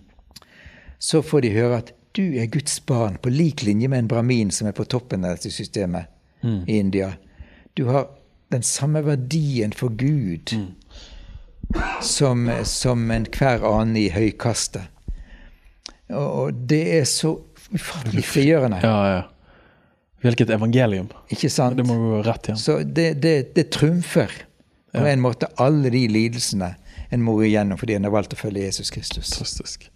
så får de høre at du er Guds barn, på lik linje med en brahmin som er på toppen av dette systemet mm. i India. Du har den samme verdien for Gud mm. som, som enhver annen i høykastet. Og det er så ufattelig frigjørende. Ja, ja. Hvilket evangelium. Ikke sant? Det må gå rett igjen. Så det, det, det trumfer på ja. en måte alle de lidelsene en må igjennom fordi en har valgt å følge Jesus Kristus. Fantastisk.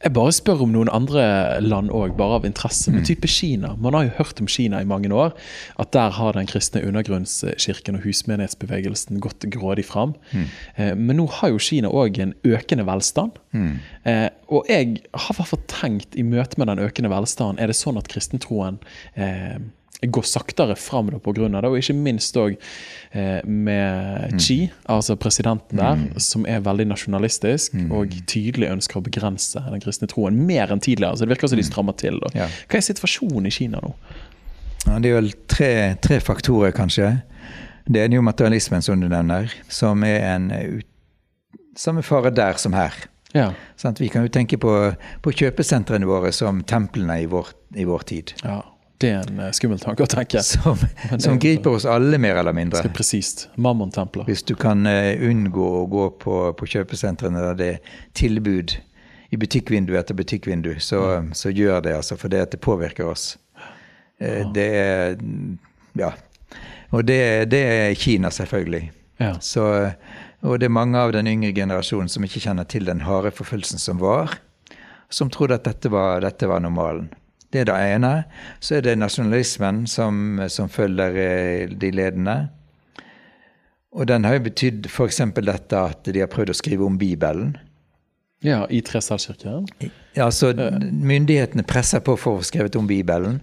Jeg bare spør om noen andre land òg, bare av interesse. Med mm. type Kina. Man har jo hørt om Kina i mange år. At der har den kristne undergrunnskirken og husmenighetsbevegelsen gått grådig fram. Mm. Eh, men nå har jo Kina òg en økende velstand. Mm. Eh, og jeg har i hvert fall tenkt i møte med den økende velstanden, er det sånn at kristentroen eh, går saktere fram pga. det. Og ikke minst òg eh, med Xi, mm. altså presidenten der, mm. som er veldig nasjonalistisk mm. og tydelig ønsker å begrense den kristne troen mer enn tidligere. Så det virker som de mm. strammer til. Ja. Hva er situasjonen i Kina nå? Ja, det er vel tre, tre, faktorer, kanskje. Det er jo materialismen, som du nevner, som er en samme fare der som her. Ja. Sånn, vi kan jo tenke på, på kjøpesentrene våre som templene i vår, i vår tid. Ja. Det er en uh, skummel tanke å tenke. Som, som griper oss alle, mer eller mindre. Skal presist. Mammontempler. Hvis du kan uh, unngå å gå på, på kjøpesentrene der det er tilbud i butikkvindu etter butikkvindu, så, mm. så gjør det, altså. For det, at det påvirker oss. Ja. det er Ja. Og det, det er Kina, selvfølgelig. Ja. Så, og det er mange av den yngre generasjonen som ikke kjenner til den harde forfølgelsen som var, som trodde at dette var, dette var normalen. Det er det ene. Så er det nasjonalismen som, som følger eh, de ledende. Og den har jo betydd f.eks. dette at de har prøvd å skrive om Bibelen. Ja, i Tresdalskirken? Ja, så myndighetene presser på for å få skrevet om Bibelen.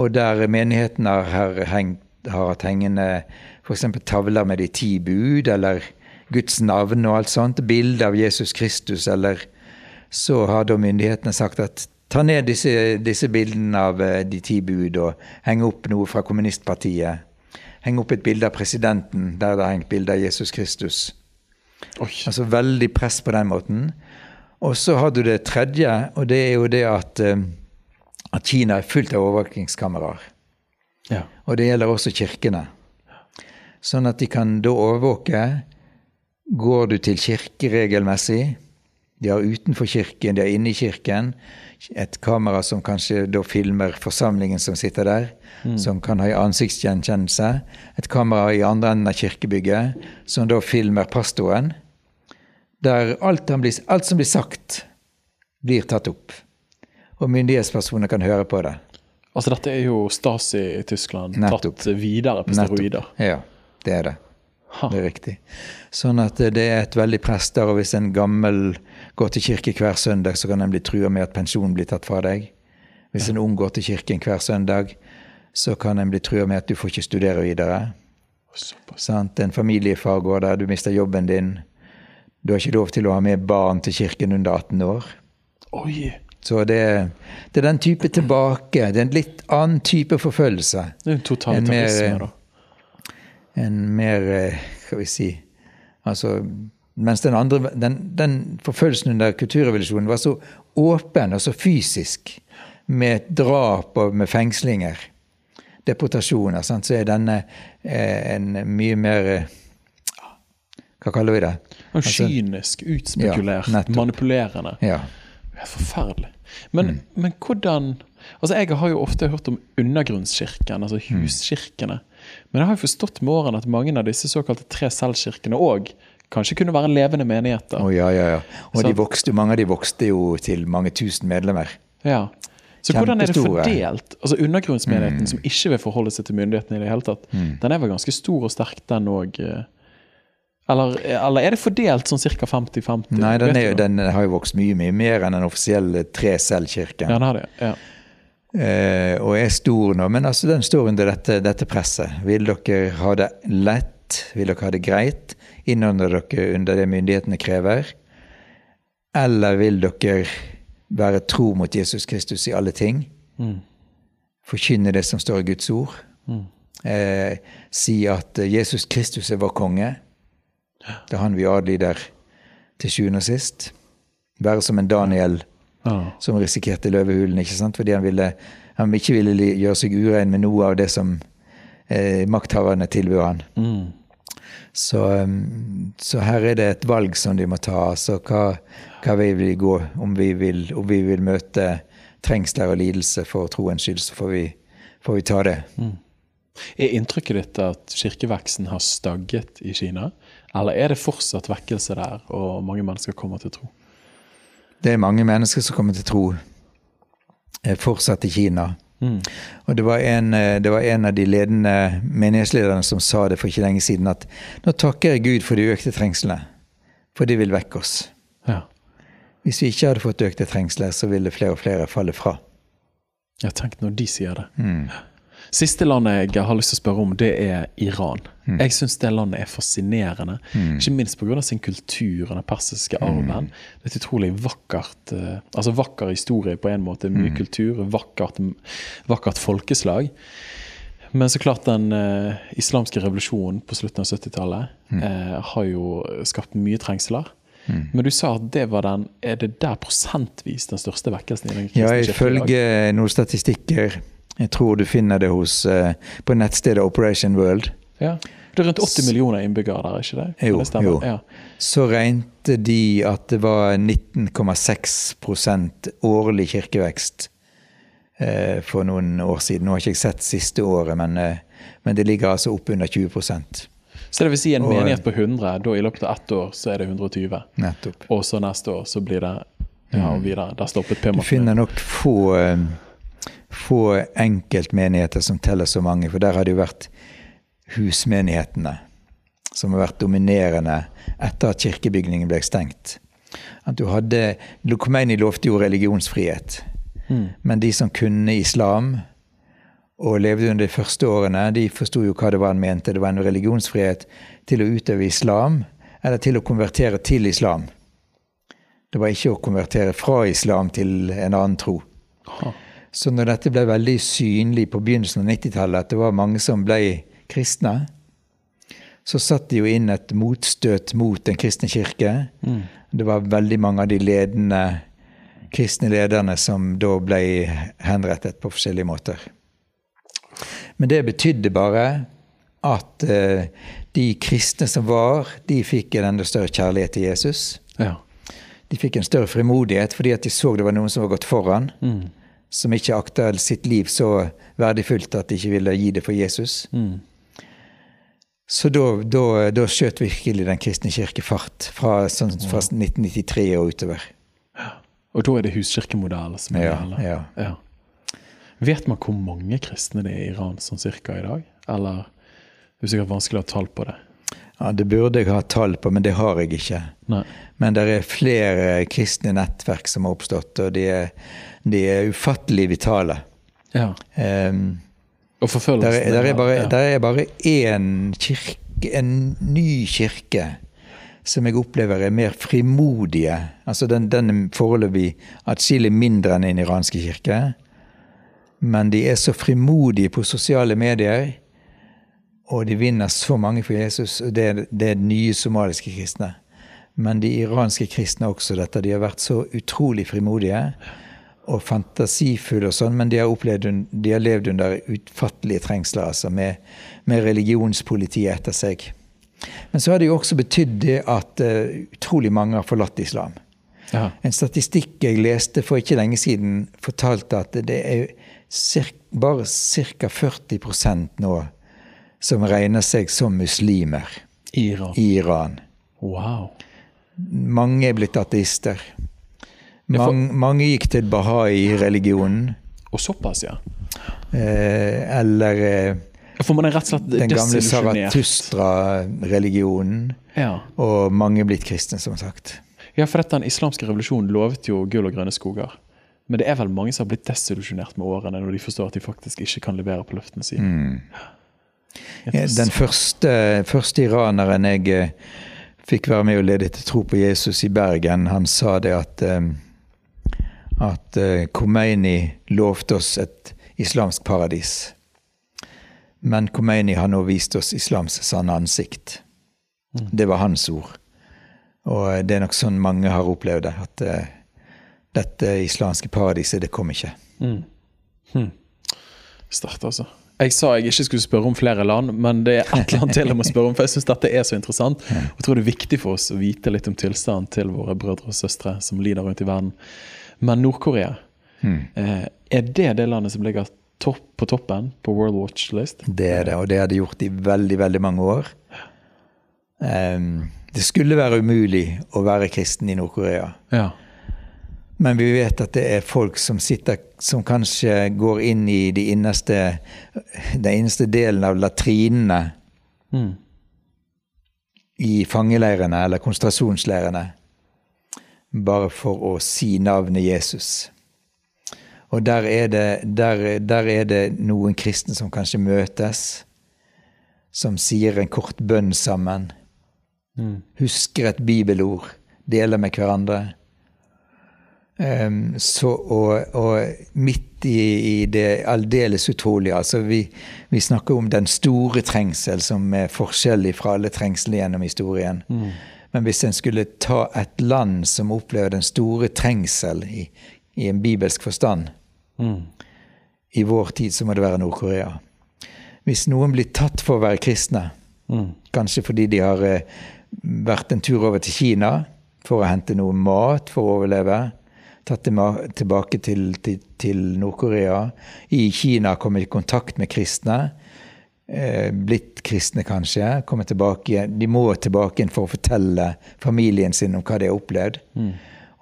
Og der menigheten har, hengt, har hatt hengende f.eks. tavler med de ti bud, eller Guds navn og alt sånt, bilde av Jesus Kristus, eller så har da myndighetene sagt at ta ned disse, disse bildene av eh, de ti bud og henge opp noe fra kommunistpartiet. Henge opp et bilde av presidenten der det har hengt bilde av Jesus Kristus. Oi. Altså veldig press på den måten. Og så har du det tredje, og det er jo det at, eh, at Kina er fullt av overvåkingskameraer. Ja. Og det gjelder også kirkene. Sånn at de kan da overvåke. Går du til kirke regelmessig? De har utenfor kirken, de har inne i kirken. Et kamera som kanskje da filmer forsamlingen som sitter der, mm. som kan ha ansiktsgjenkjennelse. Et kamera i andre enden av kirkebygget som da filmer pastoren. Der alt, blir, alt som blir sagt, blir tatt opp. Og myndighetspersoner kan høre på det. Altså Dette er jo Stasi i Tyskland Nettopp. tatt videre på steroider. Nettopp. Ja, det er det. Ha. Det er riktig. Sånn at det er et veldig press der, og hvis en gammel går til kirke hver søndag, så kan en bli trua med at pensjonen blir tatt fra deg. Hvis en ung går til kirken hver søndag, så kan en bli trua med at du får ikke studere videre. Sant? En familiefar går der, du mister jobben din. Du har ikke lov til å ha med barn til kirken under 18 år. Oi. Så det, det, er den type tilbake. Det er en litt annen type forfølgelse. En totalitarisme, da en mer eh, Skal vi si Altså mens den andre, den, den forfølgelsen under kulturrevolusjonen var så åpen og så fysisk, med drap og med fengslinger, deportasjoner, sant? så er denne eh, en mye mer eh, Hva kaller vi det? Altså, kynisk, utspekulert, ja, manipulerende. Ja. Er forferdelig. Men, mm. men hvordan Altså, Jeg har jo ofte hørt om undergrunnskirken, altså mm. huskirkene. Men jeg har jo forstått med årene at mange av disse såkalte tre selvkirkene òg kanskje kunne være levende menigheter. Oh, ja, ja, ja. Og de vokste, mange av de vokste jo til mange tusen medlemmer. Ja. Så hvordan er det fordelt? Altså Undergrunnsmenigheten mm. som ikke vil forholde seg til myndighetene i det hele tatt, mm. den er vel ganske stor og sterk, den òg? Eh? Eller, eller, er det fordelt sånn ca. 50-50? Nei, den, er, den, har jo vokst mye mye mer enn den offisielle tre selv-kirken. Ja, den har det, ja. Eh, og er stor nå, men altså den står under dette, dette, presset. Vil dere ha det lett? Vil dere ha det greit? Innordner dere under det myndighetene krever? Eller vil dere være tro mot Jesus Kristus i alle ting? Mm. Forkynne det som står i Guds ord? Mm. Eh, si at Jesus Kristus er vår konge. Det er han vi adlyder til sjuende og sist. Være som en Daniel ja. som risikerte løvehulen. ikke sant? Fordi han, ville, han ikke ville gjøre seg urein med noe av det som eh, makthaverne tilbød han. Mm. Så, um, så, her er det et valg som de må ta. altså Hva, hva vil vi gå? Om vi vil, om vi vil møte trengsler og lidelse for troens skyld, så får vi, får vi ta det. Mm. Er inntrykket ditt at kirkeveksten har stagget i Kina? Eller er det fortsatt vekkelse der, og mange mennesker kommer til tro? Det er mange mennesker som kommer til tro eh, fortsatt i Kina. Mm. Og det var, en, eh, det var, en, av de ledende menighetslederne som sa det for ikke lenge siden, at nå takker jeg Gud for de økte trengslene, for de vil vekke oss. Ja. Hvis vi ikke hadde fått økte trengsler, så ville flere og flere falle fra. Jeg tenk når de sier det. Mm. Siste landet jeg har lyst til å spørre om, det er Iran. Mm. Jeg syns det landet er fascinerende. Mm. Ikke minst pga. sin kultur og den persiske mm. arven. Det er et utrolig vakkert uh, altså vakker historie på en måte. Mye mm. kultur, vakkert, vakkert, folkeslag. Men så klart den uh, islamske revolusjonen på slutten av 70-tallet uh, eh, har jo skapt mye trengsler. Mm. Men du sa at det var den Er det der prosentvis den største vekkelsen? i den Ja, ifølge noen statistikker jeg tror du finner det hos, uh, på nettstedet Operation World. Ja. Det er rundt 80 millioner innbyggere der, ikke det? Jo. det jo. Ja. Så regnet de at det var 19,6% årlig kirkevekst eh, for noen år siden. Nå har ikke jeg sett siste året, men, eh, men det ligger altså oppunder 20% Så det vil si en og, menighet på 100, da i løpet av ett år så er det 120? Nettopp. Og så neste år så blir det ja, og mm. videre. Der stoppet p Du finner nok få, få enkeltmenigheter som teller så mange, for der har det jo vært husmenighetene som har vært dominerende etter at kirkebygningen ble stengt. At du hadde Khomeini lovte jo religionsfrihet. Mm. Men de som kunne islam og levde under de første årene, de forsto jo hva det var han mente. Det var en religionsfrihet til å utøve islam, eller til å konvertere til islam. Det var ikke å konvertere fra islam til en annen tro. Aha. Så når dette ble veldig synlig på begynnelsen av 90-tallet, at det var mange som ble kristne, så satt de jo inn et motstøt mot Den kristne kirke. Mm. Det var veldig mange av de ledende kristne lederne som da ble henrettet på forskjellige måter. Men det betydde bare at uh, de kristne som var, de fikk en enda større kjærlighet til Jesus. Ja. De fikk en større frimodighet fordi at de så det var noen som var gått foran. Mm. Som ikke akta sitt liv så verdifullt at de ikke ville gi det for Jesus. Mm. Så da, da, da skjøt virkelig Den kristne kirke fart, fra, sånn, fra 1993 og utover. Ja. Og da er det huskirkemodell som ja, gjelder? Ja. ja. Vet man hvor mange kristne det er i Iran sånn cirka i dag? Eller det er sikkert vanskelig å ha tall på det? Ja, Det burde jeg ha tall på, men det har jeg ikke. Nei. Men det er flere kristne nettverk som har oppstått, og de er, de er ufattelig vitale. Ja. Um, og forfølgelsen. Der, der, er bare, ja. der er bare én kirke, en ny kirke, som jeg opplever er mer frimodige. Altså den, den er foreløpig atskillig mindre enn en iranske kirke. Men de er så frimodige på sosiale medier, og de vinner så mange for Jesus. Det, det er nye somaliske kristne. Men de iranske kristne også dette. De har vært så utrolig frimodige og fantasifulle og sånn, men de har, opplevd, de har levd under utfattelige trengsler, altså, med, med religionspolitiet etter seg. Men så har det jo også betydd det at uh, utrolig mange har forlatt islam. Ja. En statistikk jeg leste for ikke lenge siden, fortalte at det er bare ca. 40% nå som regner seg som muslimer Iran. I Iran. Wow. Mange er blitt ateister. Mange, mange gikk til bahai-religionen. Og såpass, ja. Eh, eller eh, For man er rett og slett Den gamle Saratustra-religionen. Ja. Og mange blitt kristne, som sagt. Ja, for dette, Den islamske revolusjonen lovet jo gull og grønne skoger. Men det er vel mange som har blitt desillusjonert med årene når de forstår at de faktisk ikke kan levere på løftene sine. Mm. Den første, første, iraneren jeg eh, fikk være med og lede til tro på Jesus i Bergen, han sa det at um, at uh, Khomeini lovte oss et islamsk paradis. Men Khomeini har nå vist oss islams sanne ansikt. Mm. Det var hans ord. Og eh, det er nok sånn mange har opplevd det. At uh, dette islamske paradiset, det kom ikke. Mm. Hm. Start, altså. Jeg sa jeg ikke skulle spørre om flere land, men det er et eller annet til jeg må spørre om. For jeg syns dette er så interessant. Og jeg tror det er viktig for oss å vite litt om tilstanden til våre brødre og søstre som lider rundt i verden. Men Nord-Korea, hmm. eh, er det det landet som ligger topp, på toppen på World Watch List? Det er det, og det har det gjort i veldig, veldig mange år. Um, det skulle være umulig å være kristen i Nord-Korea. Ja. Men vi vet at det er folk som sitter Som kanskje går inn i de innerste, den innerste delen av latrinene mm. i fangeleirene eller konsentrasjonsleirene bare for å si navnet Jesus. Og der er, det, der, der er det noen kristne som kanskje møtes, som sier en kort bønn sammen. Mm. Husker et bibelord, deler med hverandre. Um, så, og, og, midt i, i det aldeles utrolige altså vi, vi, snakker om den store trengsel, som er forskjellig fra alle trengsler gjennom historien. Mm. Men hvis en skulle ta et land som opplever den store trengsel i, i en bibelsk forstand mm. i vår tid, så må det være Nord-Korea. Hvis noen blir tatt for å være kristne, mm. kanskje fordi de har eh, vært en tur over til Kina for å hente noe mat for å overleve, tatt tilbake til, til, til Nord-Korea. I Kina kommet i kontakt med kristne. Eh, blitt kristne, kanskje. Kommer tilbake De må tilbake igjen for å fortelle familien sin om hva de har opplevd. Mm.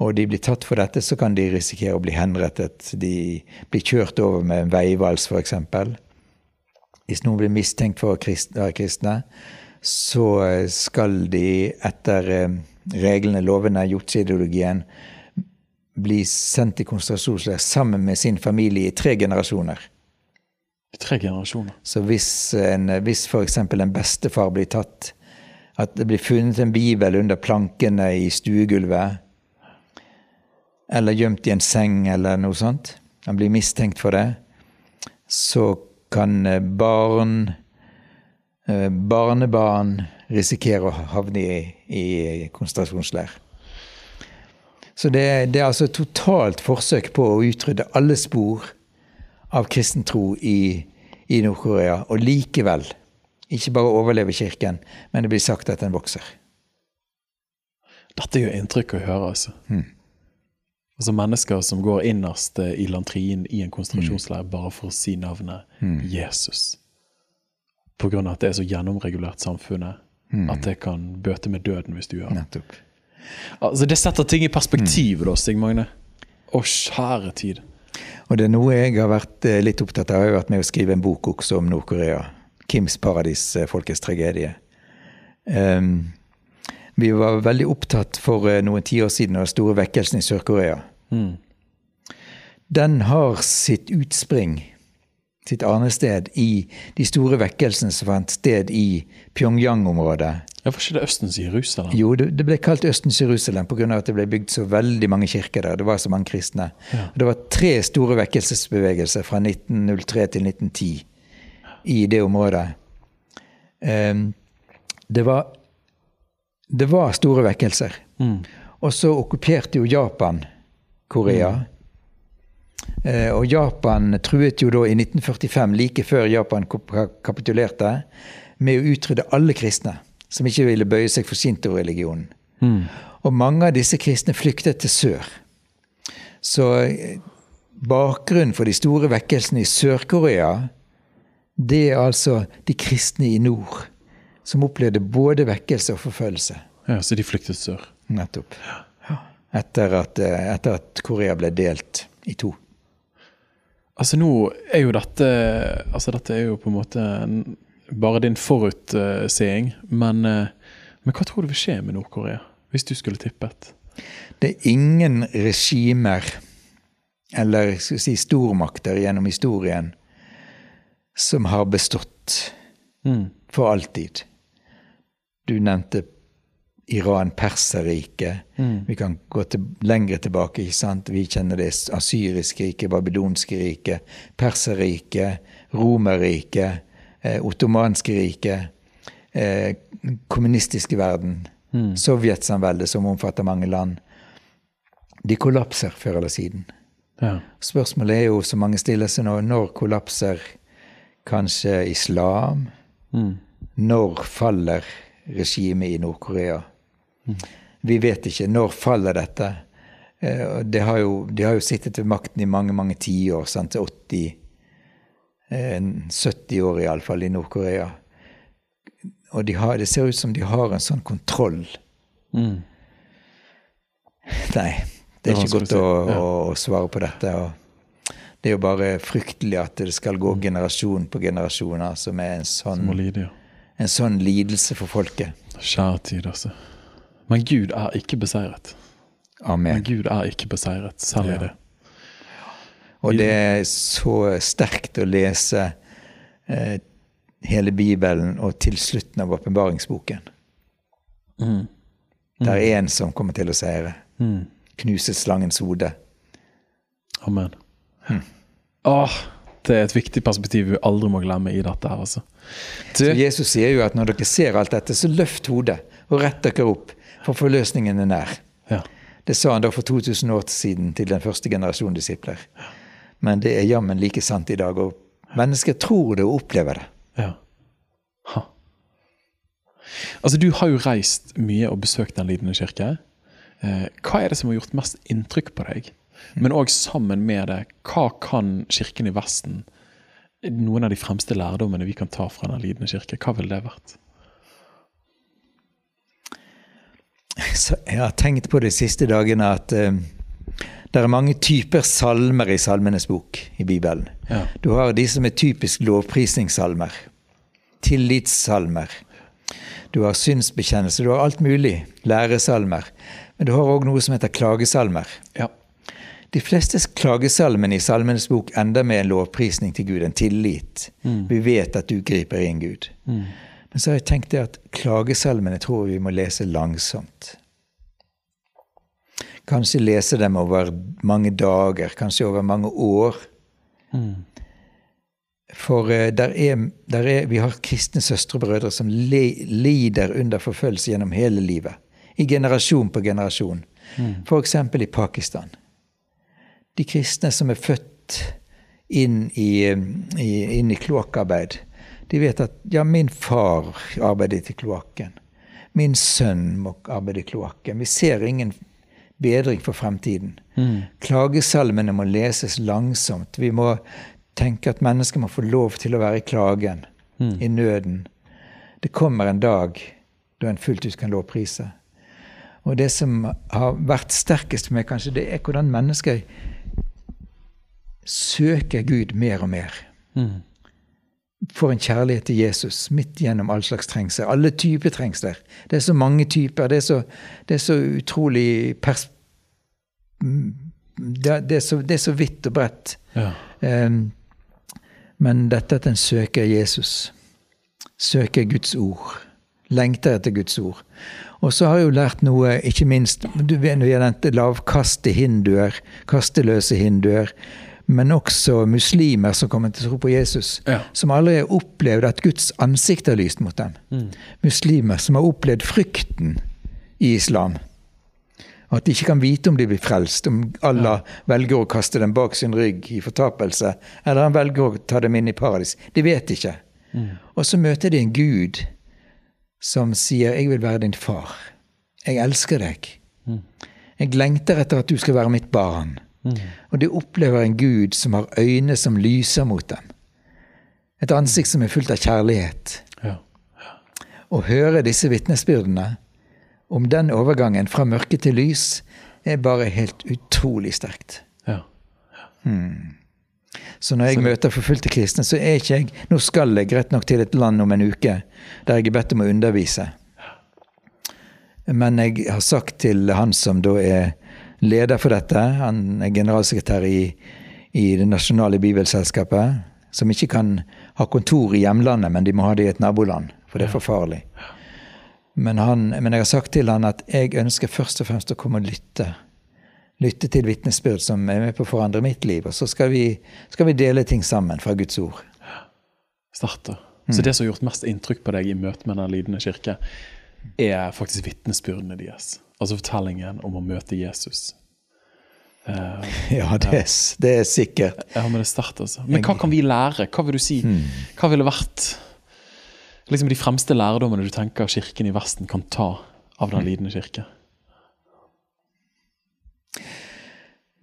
Og de blir tatt for dette, så kan de risikere å bli henrettet. De blir kjørt over med en veivals, f.eks. Hvis noen blir mistenkt for å være kristne, så skal de etter eh, reglene, lovene, jotse-ideologien bli sendt i konsentrasjonsleir sammen med sin familie i tre generasjoner. I tre generasjoner? Så hvis, en, hvis f.eks. en bestefar blir tatt, at det blir funnet en bibel under plankene i stuegulvet, eller gjemt i en seng eller noe sånt, han blir mistenkt for det, så kan eh, barn, eh, barnebarn risikere å havne i, i konsentrasjonsleir. Så det, det, er altså totalt forsøk på å utrydde alle spor av kristen tro i, i Nord-Korea. Og likevel ikke bare overleve Kirken, men det blir sagt at den vokser. Dette gjør inntrykk å høre, altså. Mm. Altså Mennesker som går innerst eh, i lantrien i en konsentrasjonsleir mm. bare for å si navnet mm. Jesus. Av at det er så gjennomregulert samfunnet mm. at det kan bøte med døden hvis du gjør det. Altså Det setter ting i perspektiv, da, Stig Magne. Å, kjære tid. Og det er noe jeg har vært eh, litt opptatt av. Jeg har vært med å skrive en bok også om Nord-Korea. Kims paradis, eh, folkets tragedie. Um, vi var veldig opptatt for eh, noen tiår siden av den store vekkelsen i Sør-Korea. Mm. Den har sitt utspring, sitt arnested, i de store vekkelsene som fant sted i Pyongyang-området. Ja, Var ikke det Østens Jerusalem? Jo, det, det ble kalt Østens Jerusalem pga. at det ble bygd så veldig mange kirker der. Det var så mange kristne. Ja. Det var tre store vekkelsesbevegelser fra 1903 til 1910 i det området. Um, det var det var store vekkelser. Mm. Og så okkuperte jo Japan Korea. Mm. Eh, og Japan truet jo da i 1945, like før Japan kapitulerte, med å utrydde alle kristne som ikke ville bøye seg for shinto-religionen. Mm. Og mange av disse kristne flyktet til sør. Så eh, bakgrunnen for de store vekkelsene i Sør-Korea, det er altså de kristne i nord som opplevde både vekkelse og forfølgelse. Ja, Så de flyktet sør? Nettopp. Etter at, eh, etter at Korea ble delt i to. Altså nå er jo dette Altså dette er jo på en måte bare din forutseing. Men, eh, men hva tror du vil skje med Nord-Korea, hvis du skulle tippet? Det er ingen regimer, eller skal si stormakter gjennom historien, som har bestått mm. for alltid. Du nevnte Iran, Perserriket. Mm. Vi kan gå til, lenger tilbake. ikke sant? Vi kjenner det asyriske riket, babylonske riket, Perserriket, Romerriket, eh, ottomanske riket, eh, kommunistiske verden, mm. Sovjetsamveldet, som omfatter mange land. De kollapser før eller siden. Ja. Spørsmålet er jo, som mange stiller seg nå, når kollapser kanskje islam? Mm. Når faller regimet i Nord-Korea. Vi vet ikke. Når faller dette? Eh, de har jo, de har jo sittet ved makten i mange mange tiår. 80 70 år iallfall i Nord-Korea. Og de har, det ser ut som de har en sånn kontroll. Mm. Nei, det er ikke godt å, å, å, svare på dette. Og det er jo bare fryktelig at det skal gå generasjon på generasjoner som er en sånn en sånn lidelse for folket. Kjære tid, altså. Men Gud er ikke beseiret. Amen. Men Gud er ikke beseiret, selv i det. Og det er så sterkt å lese eh, hele Bibelen og til slutten av åpenbaringsboken. Mm. Mm. Det er en som kommer til å seire. Mm. Knuse slangens hode. Amen. Mm. Åh, det er et viktig perspektiv vi aldri må glemme i dette. her altså. Du, så Jesus sier jo at når dere ser alt dette, så løft hodet og rett dere opp, for forløsningen er nær. Ja. Det sa han da for 2000 år siden til den første generasjonen disipler. Men det er jammen like sant i dag. Og mennesker tror det og opplever det. Ja. Ha. Altså, Du har jo reist mye og besøkt Den lidende kirke. Eh, hva er det som har gjort mest inntrykk på deg? Men òg sammen med det, hva kan Kirken i Vesten Noen av de fremste lærdommene vi kan ta fra Den lidende kirke, hva ville det vært? Jeg har tenkt på de siste dagene at uh, det er mange typer salmer i Salmenes bok i Bibelen. Ja. Du har de som er typisk lovprisningssalmer. Tillitssalmer. Du har synsbekjennelse. Du har alt mulig. Læresalmer. Men du har òg noe som heter klagesalmer. Ja. De fleste klagesalmene i Salmenes bok ender med en lovprisning til Gud, en tillit. Mm. Vi vet at du griper inn, Gud. Mm. Men så har jeg tenkt det at klagesalmene tror vi må lese langsomt. Kanskje lese dem over mange dager, kanskje over mange år. Mm. For uh, der er, der er, vi har kristne søstre og brødre som le, lider under forfølgelse gjennom hele livet i generasjon på generasjon. Mm. F.eks. i Pakistan. De kristne som er født inn i, i, inn i kloakkarbeid, de vet at ja, min far arbeidet i kloakken. Min sønn må arbeide i kloakken. Vi ser ingen bedring for fremtiden. Mm. Klagesalmene må leses langsomt. Vi må tenke at mennesker må få lov til å være i klagen, mm. i nøden. Det kommer en dag da en fullt ut kan lovprise. Og det som har vært sterkest for meg, kanskje, det er hvordan mennesker søker Gud mer og mer. Mm. Får en kjærlighet til Jesus midt gjennom all slags trengsel. Alle typer trengsler. Det er så mange typer. Det er så, det er så utrolig pers... Det, det, er så, det, er så, vidt og bredt. Ja. Um, men dette at en søker Jesus, søker Guds ord, lengter etter Guds ord. Og så har jeg jo lært noe, ikke minst du vet, Vi har nevnt lavkaste hinduer, kasteløse hinduer. Men også muslimer som kommer til å tro på Jesus. Ja. Som aldri har opplevd at Guds ansikt har lyst mot dem. Mm. Muslimer som har opplevd frykten i islam. At de ikke kan vite om de blir frelst, om Allah ja. velger å kaste dem bak sin rygg i fortapelse, eller han velger å ta dem inn i paradis. De vet ikke. Mm. Og så møter de en gud som sier 'Jeg vil være din far'. 'Jeg elsker deg'. Mm. 'Jeg lengter etter at du skal være mitt barn'. Mm. Og de opplever en Gud som har øyne som lyser mot dem. Et ansikt som er fullt av kjærlighet. Ja. Ja. Å høre disse vitnesbyrdene om den overgangen fra mørke til lys er bare helt utrolig sterkt. Ja. Hmm. Så når jeg så... møter forfulgte kristne, så er ikke jeg Nå skal jeg rett nok til et land om en uke der jeg er bedt om å undervise. Men jeg har sagt til han som da er leder for dette, han er generalsekretær i, i Det nasjonale bibelselskapet, som ikke kan ha kontor i hjemlandet, men de må ha det i et naboland, for det er for farlig. Men, han, men jeg har sagt til han at jeg ønsker først og fremst å komme og lytte lytte til vitnesbyrd som er med på å forandre mitt liv. Og så skal vi, skal vi dele ting sammen fra Guds ord. Starte. Mm. Så det som har gjort mest inntrykk på deg i møte med Den lidende kirke, er faktisk vitnesbyrdene deres. Altså fortellingen om å møte Jesus. Uh, ja, det er, det er, sikkert. Ja, Men det er sterkt, altså. Men hva kan vi lære? Hva vil du si? Mm. Hva ville vært liksom de fremste lærdommene du tenker Kirken i Vesten kan ta av Den lidende kirke?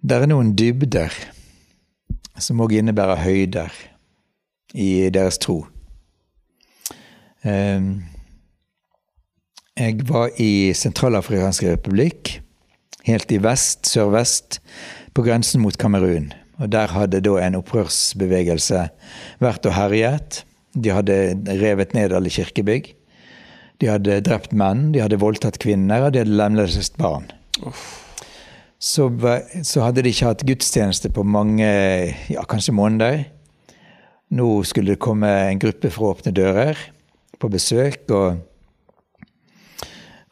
Det er noen dybder som òg innebærer høyder i deres tro. Ehm, jeg var i Sentralafrikansk republikk, helt i vest, sørvest, på grensen mot Kamerun. Og Der hadde da en opprørsbevegelse vært og herjet. De hadde revet ned alle kirkebygg. De hadde drept menn, de hadde voldtatt kvinner, og de hadde lemlestet barn. Så, så, hadde de ikke hatt gudstjeneste på mange, ja, kanskje måneder. Nå skulle det komme en gruppe fra Åpne dører på besøk, og,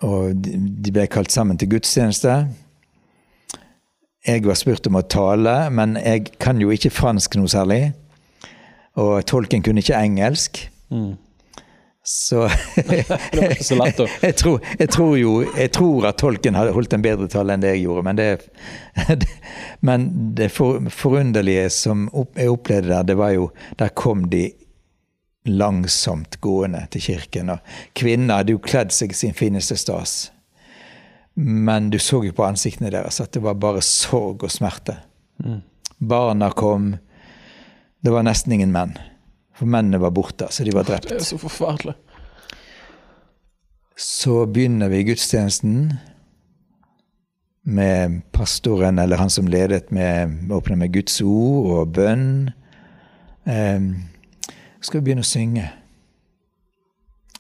og de ble kalt sammen til gudstjeneste. Jeg var spurt om å tale, men jeg kan jo ikke fransk noe særlig. Og tolken kunne ikke engelsk. Mm. Så jeg, tror, jeg, tror, jo Jeg tror at tolken hadde holdt en bedre tale enn det jeg gjorde, men det, men det for, forunderlige som jeg opplevde der, det var jo Der kom de langsomt gående til kirken. Og kvinnene hadde jo kledd seg sin fineste stas. Men du så jo på ansiktene deres at det var bare sorg og smerte. Mm. Barna kom. Det var nesten ingen menn. For mennene var borte, så de var drept. Det er så forferdelig. Så begynner vi gudstjenesten med pastoren, eller han som ledet, med åpner med Guds ord og bønn. Um, skal vi begynne å synge.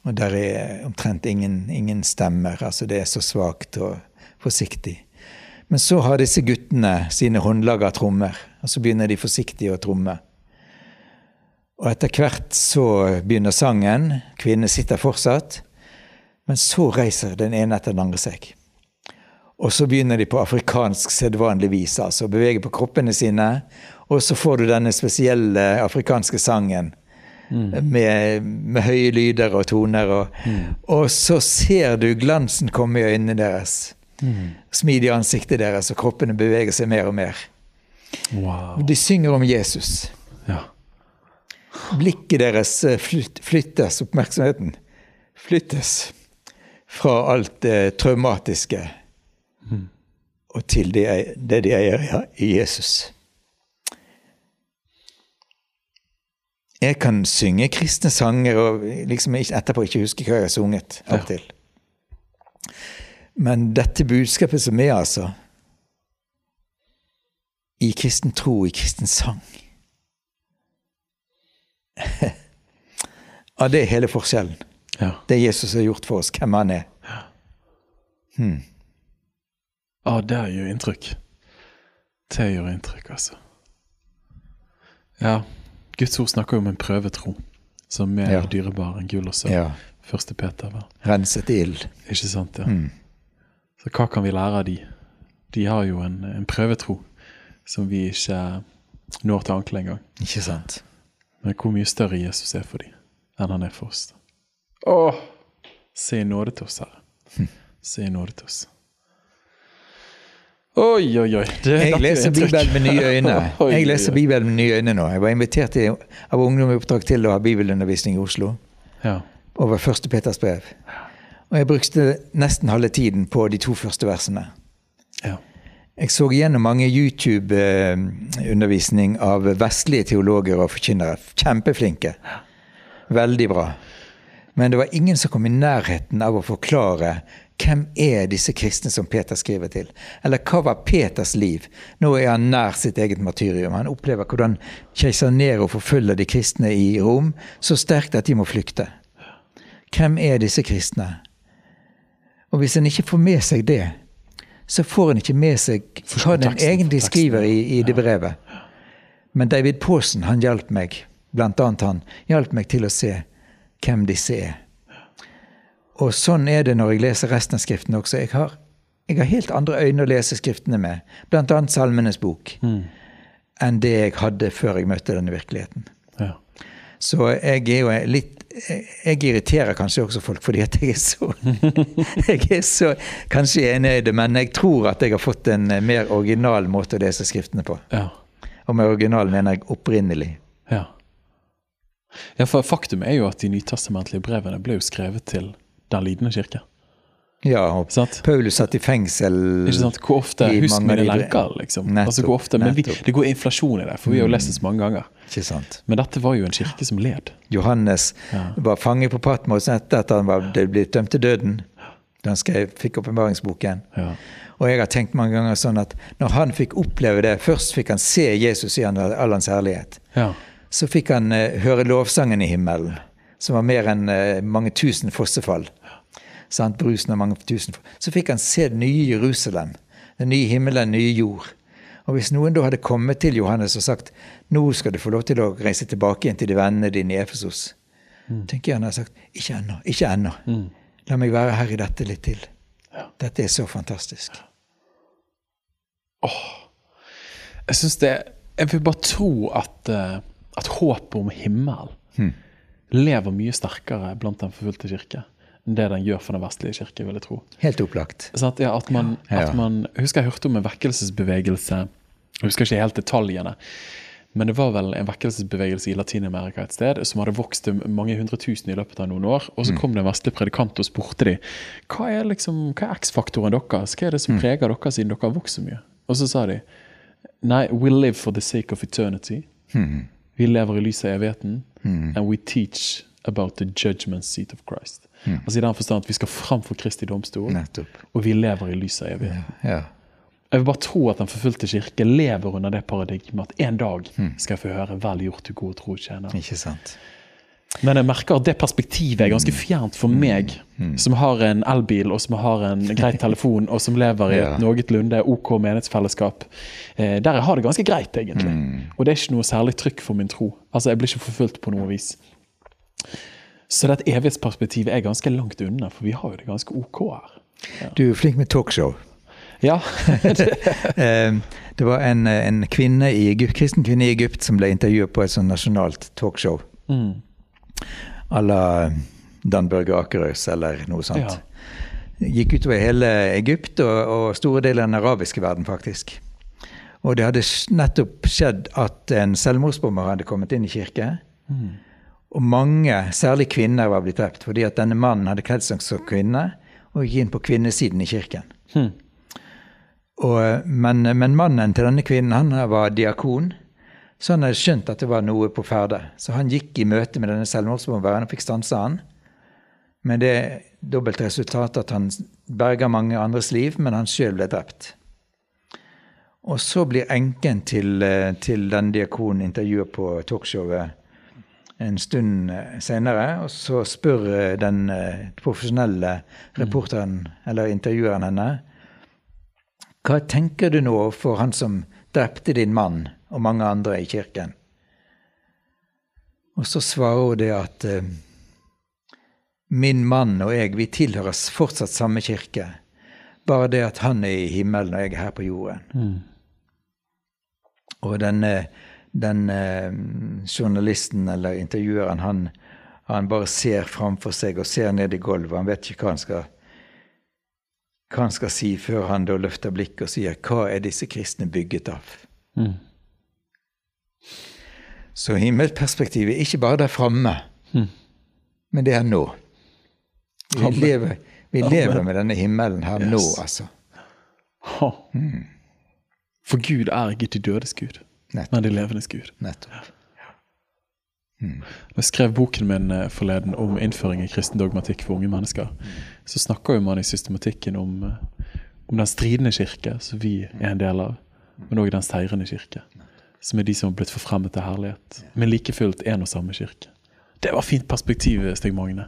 Og der er omtrent ingen, ingen stemmer. Altså det er så svakt og forsiktig. Men så har disse guttene sine håndlaga trommer, og så begynner de forsiktig å tromme. Og etter hvert så begynner sangen. Kvinnene sitter fortsatt. Men så reiser den ene etter den andre seg. Og så begynner de på afrikansk sedvanlig vis, altså bevege på kroppene sine. Og så får du denne spesielle afrikanske sangen mm. med, med, høye lyder og toner. Og, mm. og, så ser du glansen komme i øynene deres. Mm. Smid i ansiktet deres, og kroppene beveger seg mer og mer. Wow. De synger om Jesus. Ja. Blikket deres flyt, flyttes, oppmerksomheten flyttes fra alt det traumatiske mm. og til det, det de eier i Jesus. Jeg kan synge kristne sanger og liksom etterpå ikke huske hva jeg har sunget. av til. Men dette budskapet som er, altså I kristen tro, i kristen sang Ja, det er hele forskjellen. Ja. Det Jesus har gjort for oss, hvem han er. Ja, hmm. ja det gjør inntrykk. Det gjør inntrykk, altså. Ja, Guds ord snakker jo om en prøvetro som er ja. dyrebar enn gull og sølv. Ja. Første Peter. Var. Renset ild. Ikke sant, ja. Mm. Så hva kan vi lære av de? De har jo en, en prøvetro som vi ikke når til ankle engang. Ikke sant. Men hvor mye større Jesus er for dem enn han er for oss. Åh! Se i nåde til oss, Herre. Hm. Se i nåde til oss. Oi, oi, oi. Det, jeg leser Bibelen med nye øyne. Jeg leser Bibelen med nye øyne nå. Jeg var invitert til, av Ungdom i oppdrag til å ha bibelundervisning i Oslo. Ja. Over første Peters brev. Og jeg brukte nesten halve tiden på de to første versene. Ja. Jeg så igjennom mange YouTube-undervisning av vestlige teologer og forkynnere. Kjempeflinke. Veldig bra. Men det var ingen som kom i nærheten av å forklare hvem er disse kristne som Peter skriver til? Eller hva var Peters liv? Nå er han nær sitt eget martyrium. Han opplever hvordan keiser Nero forfølger de kristne i Rom så sterkt at de må flykte. Hvem er disse kristne? Og hvis en ikke får med seg det, så får en ikke med seg hva den egentlig skriver i, i det brevet. Men David Paasen han hjalp meg, blant annet han, hjalp meg til å se hvem disse er. Og sånn er det når jeg leser resten av Skriften også. Jeg har, jeg har helt andre øyne å lese Skriftene med, annet Salmenes bok, mm. enn det jeg hadde før jeg møtte denne virkeligheten. Ja. Så jeg er jo litt Jeg irriterer kanskje også folk fordi at jeg er så Jeg er så kanskje enig i det, men jeg tror at jeg har fått en mer original måte å lese Skriftene på. Ja. Og med original mener jeg opprinnelig. Ja. ja, for faktum er jo at de nytestamentlige brevene ble jo skrevet til Den lidende kirke. Ja, og sånn? Paulus satt i fengsel Ikke sant? Hvor ofte Husk mine lenker, liksom. Nettopp, altså, hvor ofte, men vi, det går inflasjon i det, for vi har jo lest det så mange ganger. Ikke sant? Men dette var jo en kirke som led. Johannes ja. var fange på Patmos etter at han var blitt dømt til døden. Da han skrev, fikk åpenbaringsboken. Ja. Og jeg har tenkt mange ganger sånn at når han fikk oppleve det Først fikk han se Jesus i all hans herlighet. Ja. Så fikk han uh, høre lovsangen i himmelen, som var mer enn uh, mange tusen fossefall sant, brusen av mange tusen Så fikk han se det nye Jerusalem, den nye himmelen, den nye jord. Og hvis noen da hadde kommet til Johannes og sagt nå skal du få lov til å reise tilbake igjen til de vennene dine i Efesos, mm. tenker jeg han hadde sagt ikke ennå, ikke ennå. Mm. La meg være her i dette litt til. Ja. Dette er så fantastisk. Åh. Jeg syns det Jeg vil bare tro at, uh, at håpet om himmel hmm. lever mye sterkere blant den forfulgte kirke det den gjør for den vestlige kirke, vil jeg tro. Helt opplagt. At, ja, at man, at man, husker jeg hørte om en vekkelsesbevegelse, jeg husker ikke helt detaljene, Men det var vel en vekkelsesbevegelse i Latin-Amerika et sted som hadde vokst til mange hundre tusen i løpet av noen år. Og så mm. kom det en vestlig predikant og spurte de, hva er, liksom, hva er X-faktoren deres? Hva er det som mm. preger dere siden dere har vokst så mye? Og så sa de nei, we live for the sake of eternity. Mm. Vi lever i lyset av evigheten. Mm. And we teach about the judgment seat of Christ. Mm. Altså I den forstand at vi skal fram for Kristi domstol, Nettopp. og vi lever i lyset av evigheten. Ja. Ja. Jeg vil bare tro at Den forfulgte kirke lever under det paradigmet at en dag hmm. skal jeg få høre 'vel gjort, du gode tro tjener'. Ikke sant. Men jeg merker at det perspektivet er ganske hmm. fjernt for meg, mm. som har en elbil og som har en grei telefon, og som lever i et noenlunde OK menighetsfellesskap. Eh, der jeg har det ganske greit, egentlig. Mm. Og det er ikke noe særlig trykk for min tro. Altså, Jeg blir ikke forfulgt på noe vis. Så dette evighetsperspektivet er ganske langt unna, for vi har jo det ganske OK her. Ja. Du er flink med talkshow. Ja. Ehm, det var en, en kvinne i kristen kvinne i Egypt som ble intervjuet på et sånn nasjonalt talkshow. Mm. À la Dan Børge Akerøs eller noe sånt. Ja. Gikk utover hele Egypt og, og, store deler av den arabiske verden, faktisk. Og det hadde nettopp skjedd at en selvmordsbomber hadde kommet inn i kirke. Mm. Og mange, særlig kvinner, var blitt drept fordi at denne mannen hadde kledd seg som kvinne og gikk inn på kvinnesiden i kirken. Hmm. Og, men, men, mannen til denne kvinnen han var diakon, så han hadde skjønt at det var noe på ferde. Så han gikk i møte med denne selvmordsbomberen og fikk stansa han. Med det dobbelte resultatet at han berga mange andres liv, men han sjøl ble drept. Og så blir enken til, til den diakonen intervjuet på talkshowet en stund senere. Og så spør den profesjonelle reporteren, eller intervjueren henne, hva tenker du nå for han som drepte din mann og mange andre i kirken? Og så svarer hun det at min mann og jeg, vi tilhører fortsatt samme kirke. Bare det at han er i himmelen og jeg er her på jorden. Mm. Og denne, den eh, journalisten eller intervjueren, han, han bare ser framfor seg og ser ned i gulvet. Han vet ikke hva han skal hva han skal si før han da løfter blikket og sier 'Hva er disse kristne bygget av?' Mm. Så himmelperspektivet er ikke bare der framme, mm. men det er nå. Vi lever, vi lever med denne himmelen her yes. nå, altså. Mm. For Gud er ikke de dødes Gud, Nettopp. men de levendes Gud. Nettopp. Mm. Jeg skrev boken min eh, forleden om innføring i kristen dogmatikk for unge mennesker. så Så snakker man i systematikken om, eh, om, den stridende kirke, som vi er en del av, men òg den seirende kirke. Som er de som har blitt forfremmet til herlighet. Men like fullt én og samme kirke. Det var fint perspektiv, Stig Magne.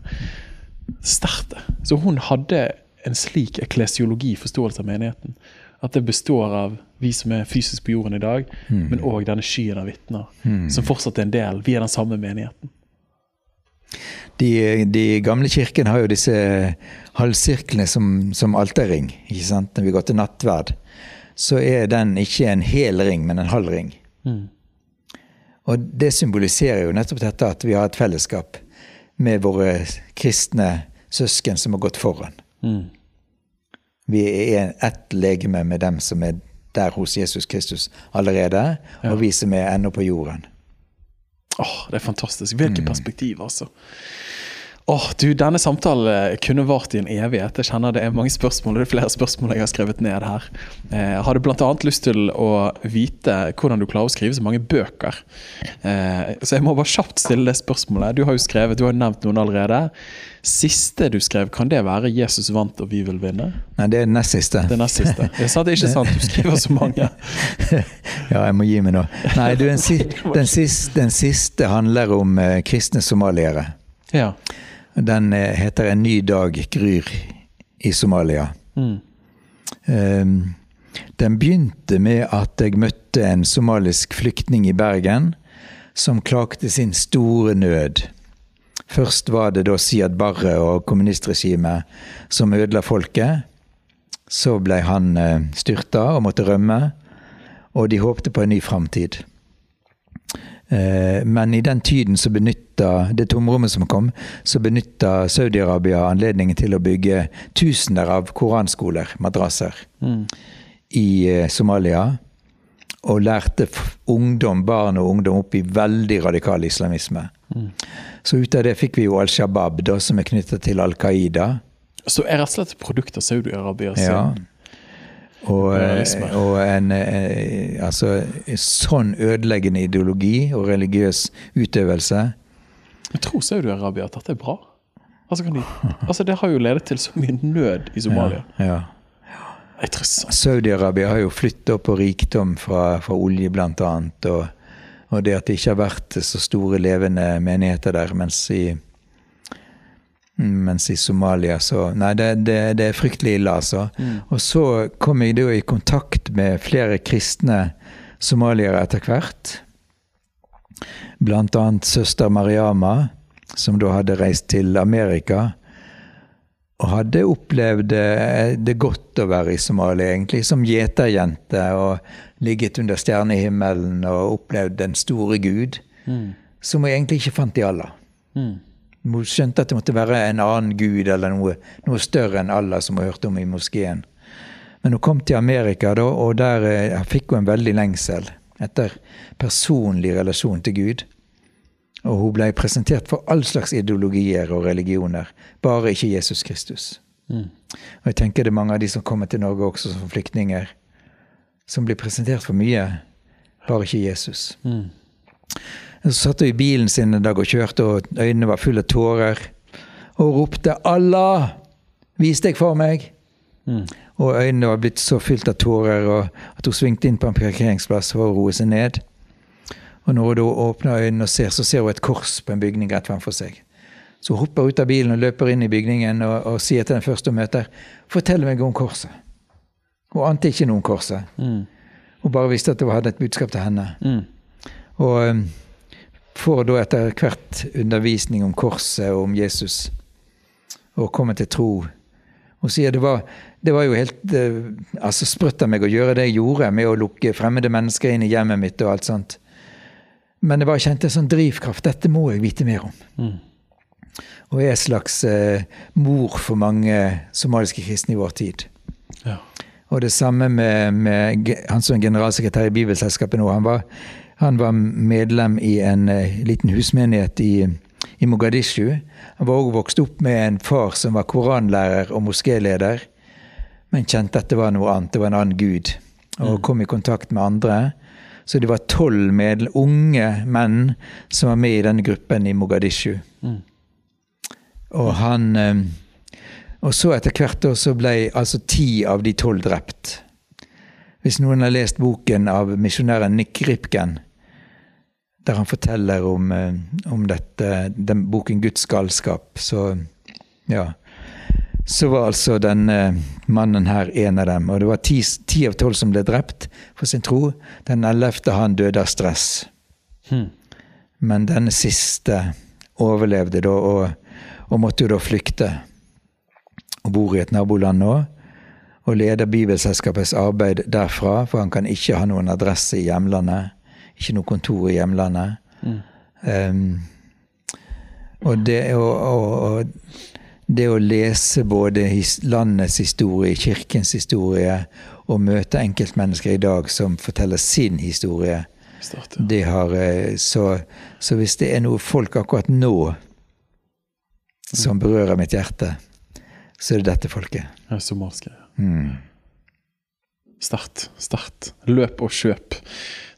Sterkt. Så hun hadde en slik eklesiologi, forståelse av menigheten, at det består av vi som er fysisk på jorden i dag, mm. men òg denne skyen av vitner, mm. som fortsatt er en del. Vi er den samme menigheten. De, de gamle kirkene har jo disse halvsirklene som, som alterring. ikke sant? Når vi går til nattverd, så er den ikke en hel ring, men en halv ring. Mm. Og det symboliserer jo nettopp dette at vi har et fellesskap med våre kristne søsken som har gått foran. Mm. Vi er ett legeme med dem som er der hos Jesus Kristus allerede, ja. og vi som er ennå på jorden. Åh, Det er fantastisk. Hvilket mm. perspektiv, altså. Åh, du, Denne samtalen kunne vart i en evighet. Jeg kjenner Det er mange spørsmål, det er flere spørsmål jeg har skrevet ned her. Jeg eh, hadde bl.a. lyst til å vite hvordan du klarer å skrive så mange bøker. Eh, så jeg må bare kjapt stille det spørsmålet. Du har jo skrevet, du har nevnt noen allerede. Siste du skrev, kan det være 'Jesus vant og vi vil vinne'? Nei, det er nest siste. Det er nest siste. Det er ikke sant, du skriver så mange. ja, jeg må gi meg nå. Nei, du, den, den, siste, den, siste, handler om kristne somaliere. Ja. Den uh, heter 'En ny dag gryr i Somalia'. Mm. Um, den begynte med at jeg møtte en somalisk flyktning i Bergen som klagde sin store nød. Først var det da Siad Barre og kommunistregimet som ødela folket. Så ble han eh, styrta og måtte rømme, og de håpte på en ny framtid. Eh, men i den tiden så benytta det tomrommet som kom, så benytta Saudi-Arabia anledningen til å bygge tusener av koranskoler, madrasser, mm. i eh, Somalia. og lærte ungdom, barn og ungdom opp i veldig radikal islamisme. Mm. Så ut av det fikk vi jo Al Shabaab, da, som er knytta til Al Qaida. Så er rett og slett et produkt av Saudi-Arabia ja. Og, og en, eh, altså, sånn ødeleggende ideologi og religiøs utøvelse. Jeg tror Saudi-Arabia at dette er bra. Altså, de, altså, Det har jo ledet til så mye nød i Somalia. Ja, ja. Saudi-Arabia har jo flyttet opp på rikdom fra, fra olje, blant annet. Og, og, det at det ikke har vært så store levende menigheter der, mens i, mens i Somalia så Nei, det, det, det er fryktelig ille, altså. Mm. Og så kom jeg da i kontakt med flere kristne somaliere etter hvert. Blant annet søster Mariama, som da hadde reist til Amerika og hadde opplevd eh, det godt å være i Somalia, egentlig, som gjeterjente. Og ligget under stjernehimmelen og opplevd den store Gud, mm. som hun egentlig ikke fant i Allah. Mm. Hun skjønte at det måtte være en annen gud eller noe, noe større enn Allah, som hun hørte om i moskeen. Men hun kom til Amerika, da, og der eh, fikk hun en veldig lengsel etter personlig relasjon til Gud. Og hun ble presentert for all slags ideologier og religioner, bare ikke Jesus Kristus. Mm. Og jeg tenker det er mange av de som kommer til Norge også som flyktninger, som blir presentert for mye, bare ikke Jesus. Mm. Så satt hun i bilen sin en dag og kjørte, og øynene var fulle av tårer. Og ropte 'Allah, vis deg for meg'. Mm. Og øynene var blitt så fylt av tårer at hun svingte inn på en parkeringsplass for å roe seg ned. Og når hun da åpner øynene og ser, så ser hun et kors på en bygning rett framfor seg. Så hun hopper ut av bilen og løper inn i bygningen og, og sier til den første hun møter, 'Fortell meg om korset'. Hun ante ikke noe om korset. Mm. Hun bare visste at det hadde et budskap til henne. Mm. Og um, får da etter hvert undervisning om korset og om Jesus, og kommer til tro. Hun sier det var, det var jo helt uh, altså sprøtt av meg å gjøre det jeg gjorde, med å lukke fremmede mennesker inn i hjemmet mitt og alt sånt. Men det var kjent en sånn drivkraft. Dette må jeg vite mer om. Mm. Og er en slags eh, mor for mange somaliske kristne i vår tid. Ja. Og det samme med, med han som er generalsekretær i Bibelselskapet nå. Han var, han var medlem i en uh, liten husmenighet i, i Mogadishu. Han var òg vokst opp med en far som var koranlærer og moskéleder, men kjente at det var noe annet. Det var en annen gud. Og mm. kom i kontakt med andre så det var tolv unge menn som var med i denne gruppen i Mogadishu. Mm. Og han eh, Og så etter hvert år så ble altså ti av de tolv drept. Hvis noen har lest boken av misjonæren Nick Ripken, der han forteller om, eh, om dette, den boken Guds galskap, så ja så var altså denne mannen her en av dem. Og det var ti, ti av tolv som ble drept for sin tro. Den ellevte han døde av stress. Hmm. Men denne siste overlevde da, og, og, måtte jo da flykte. Og bor i et naboland nå. Og leder Bibelselskapets arbeid derfra, for han kan ikke ha noen adresse i hjemlandet. Ikke noe kontor i hjemlandet. Mm. Um, og det, og, og, det å lese både landets historie, kirkens historie, og møte enkeltmennesker i dag som forteller sin historie Start, ja. det har, eh, så, så, hvis det er noe folk akkurat nå som berører mitt hjerte, så er det dette folket. Ja, somalske. Mm. Start, start. Løp og kjøp.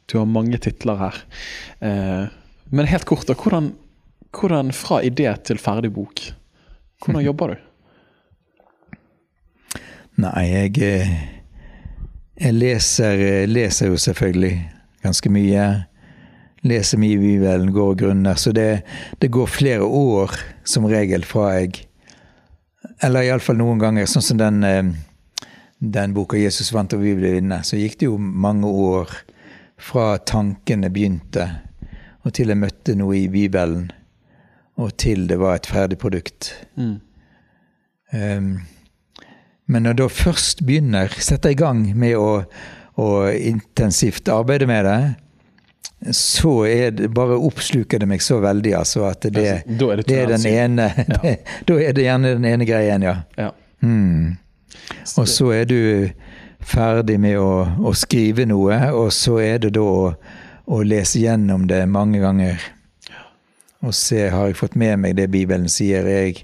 Du har mange titler her. Eh, men helt kort, da. Hvordan, hvordan fra idé til ferdig bok? Hvordan jobber du? Nei, jeg, eh, jeg leser, leser, jo selvfølgelig ganske mye. Leser mye i Bibelen, går og grunner. Så det, det går flere år som regel fra jeg Eller iallfall noen ganger, sånn som den, eh, den boka 'Jesus vant og vi ble vinne', så gikk det jo mange år fra tankene begynte, og til jeg møtte noe i Bibelen og til det var et ferdig produkt. Mm. Um, men når jeg da først begynner, setter i gang med å, å intensivt arbeide med det, så er det, bare oppsluker det meg så veldig, altså, at det, altså, er, det, det er den ene ja. Da er det gjerne den ene greien, ja. ja. Mm. Og så er du ferdig med å, å, skrive noe, og så er det da å, å lese gjennom det mange ganger. Og se, har jeg fått med meg det Bibelen sier? Jeg,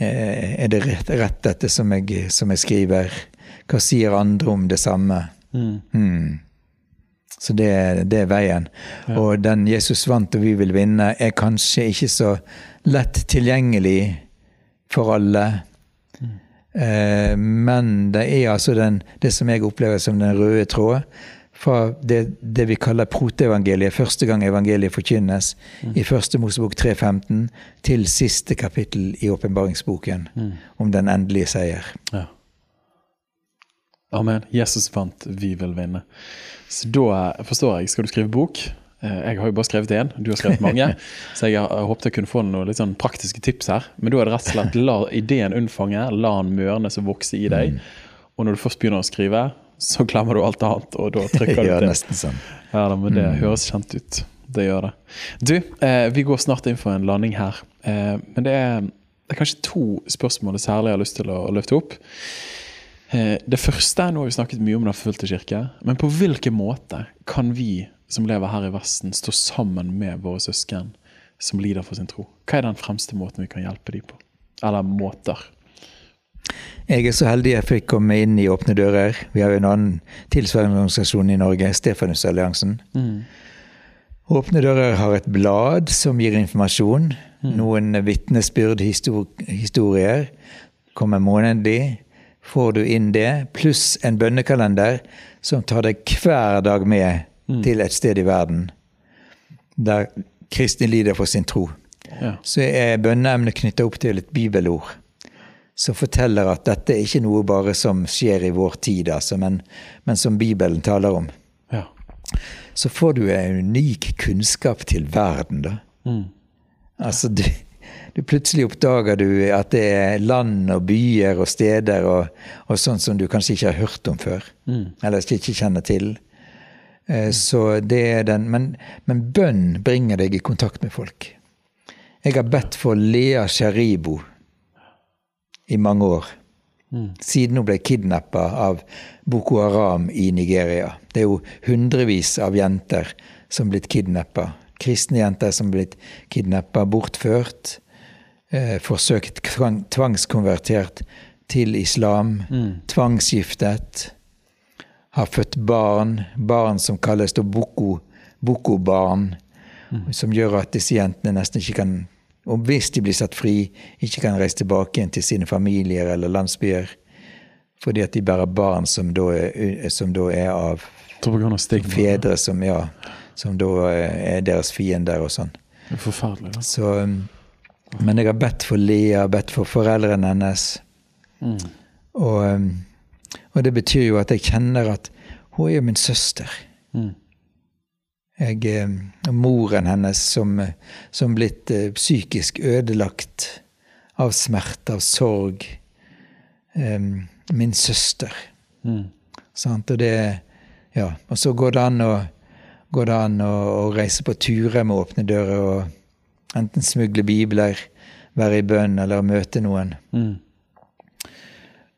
eh, er det rett, rett dette som jeg, som jeg, skriver? Hva sier andre om det samme? Mm. Mm. Så det, det, er veien. Ja. Og den Jesus vant og vi vil vinne, er kanskje ikke så lett tilgjengelig for alle. Eh, men det er altså den, det som jeg opplever som den røde tråd fra det, det vi kaller proteevangeliet, første gang evangeliet forkynnes, mm. i første Mosebok 3.15, til siste kapittel i åpenbaringsboken, mm. om den endelige seier. Ja. Amen. Jesus vant, vi vil vinne. Så da forstår jeg. Skal du skrive bok? Eh, jeg har jo bare skrevet én, du har skrevet mange. så jeg har håpet jeg kunne få noen litt sånn praktiske tips her. Men da er det rett og slett la ideen unnfange, la den mørne som vokser i deg. Mm. Og når du først begynner å skrive, så glemmer du alt annet, og da trykker du til. nesten sånn. Ja, da, men det mm. høres kjent ut. Det gjør det. Du, eh, vi går snart inn for en landing her. Eh, men det er, det er, kanskje to spørsmål jeg særlig har lyst til å, å løfte opp. Eh, det første er, Nå har vi snakket mye om Den forfulgte kirke. Men på hvilken måte kan vi som lever her i Vesten, stå sammen med våre søsken som lider for sin tro? Hva er den fremste måten vi kan hjelpe dem på? Eller måter? Jeg er så heldig jeg fikk komme inn i Åpne dører. Vi har jo en annen tilsvarende organisasjon i Norge, Stefanusalliansen. Mm. Åpne dører har et blad som gir informasjon. Mm. Noen vitnesbyrd, historier. Kommer månedlig får du inn det, pluss en bønnekalender som tar deg hver dag med mm. til et sted i verden der kristne lider for sin tro. Ja. Så er bønneemnet knytta opp til et bibelord som forteller at dette er ikke noe bare som skjer i vår tid, altså, men, men som Bibelen taler om. Ja. Så får du en unik kunnskap til verden, da. Mm. Altså, du, du plutselig oppdager du at det er land og byer og steder og, og sånt som du kanskje ikke har hørt om før. Mm. Eller ikke kjenner til. Eh, så det er den, men, men, bønn bringer deg i kontakt med folk. Jeg har bedt for Lea Sharibo i mange år. Mm. Siden hun ble kidnappa av Boko Haram i Nigeria. Det er jo hundrevis av jenter som er blitt kidnappa. Kristne jenter som er blitt kidnappa, bortført eh, forsøkt tvang, tvangskonvertert til islam, mm. tvangsgiftet, har født barn, barn som kalles boko-barn, mm. som gjør at disse jentene nesten ikke kan og hvis de blir satt fri, ikke kan reise tilbake igjen til sine familier eller landsbyer. Fordi at de bærer barn som da er, som da er av fedre som, ja, som da er deres fiender og sånn. Forferdelig. Da. Så um, men jeg har bedt for Lea, bedt for foreldrene hennes. Mm. Og, um, og, det betyr jo at jeg kjenner at hun er jo min søster. Mm. Jeg, er moren hennes som, som blitt uh, psykisk ødelagt av smerte, av sorg. Min søster. Mm. Sant? Og det Ja. Og så går det an å, det an å, å reise på turer med åpne dører. og Enten smugle bibler, være i bønn eller møte noen. Mm.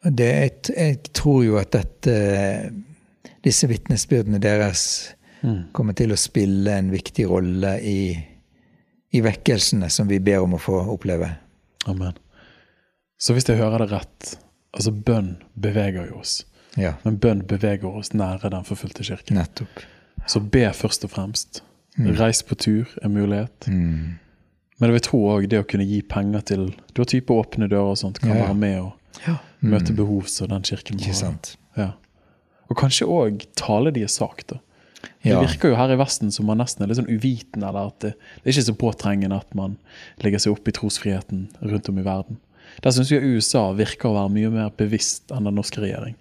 Det, jeg, jeg, tror jo at dette, disse vitnesbyrdene deres mm. kommer til å spille en viktig rolle i, i vekkelsene som vi ber om å få oppleve. Amen. Så hvis jeg hører det rett, altså bønn beveger jo oss. Ja. Men bønn beveger oss nære den forfulgte kirken. Nettopp. Så be først og fremst. Mm. Reis på tur er mulighet. Mm. Men jeg vil tro òg det å kunne gi penger til Du har type åpne dører og sånt, kan ja. være med og ja. mm. møte behov som den kirken må ha. Ja. Og kanskje òg tale deres sak, da. Det virker jo her i Vesten som man nesten er litt sånn uvitende, eller at det, det er ikke så påtrengende at man legger seg opp i trosfriheten rundt om i verden. Der syns jeg USA virker å være mye mer bevisst enn den norske regjering.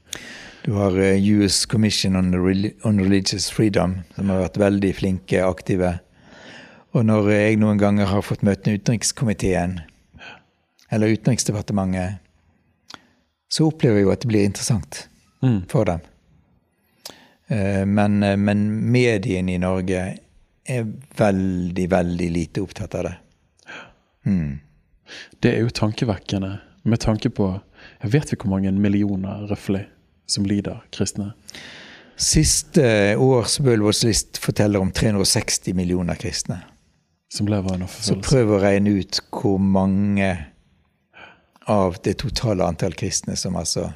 Du har uh, US Commission on, on Religious Freedom, som har vært veldig flinke, aktive og når jeg noen ganger har fått møte utenrikskomiteen eller Utenriksdepartementet, så opplever jeg jo at det blir interessant mm. for dem. Eh, men, eh, men, mediene i Norge er veldig, veldig lite opptatt av det. Mm. Det er jo tankevekkende med tanke på Jeg vet vi hvor mange millioner røftlig som lider, kristne? Siste års Bølvås-list forteller om 360 millioner kristne. Som lever en forfølgelse. Så prøv å regne ut hvor mange av det totale antall kristne som altså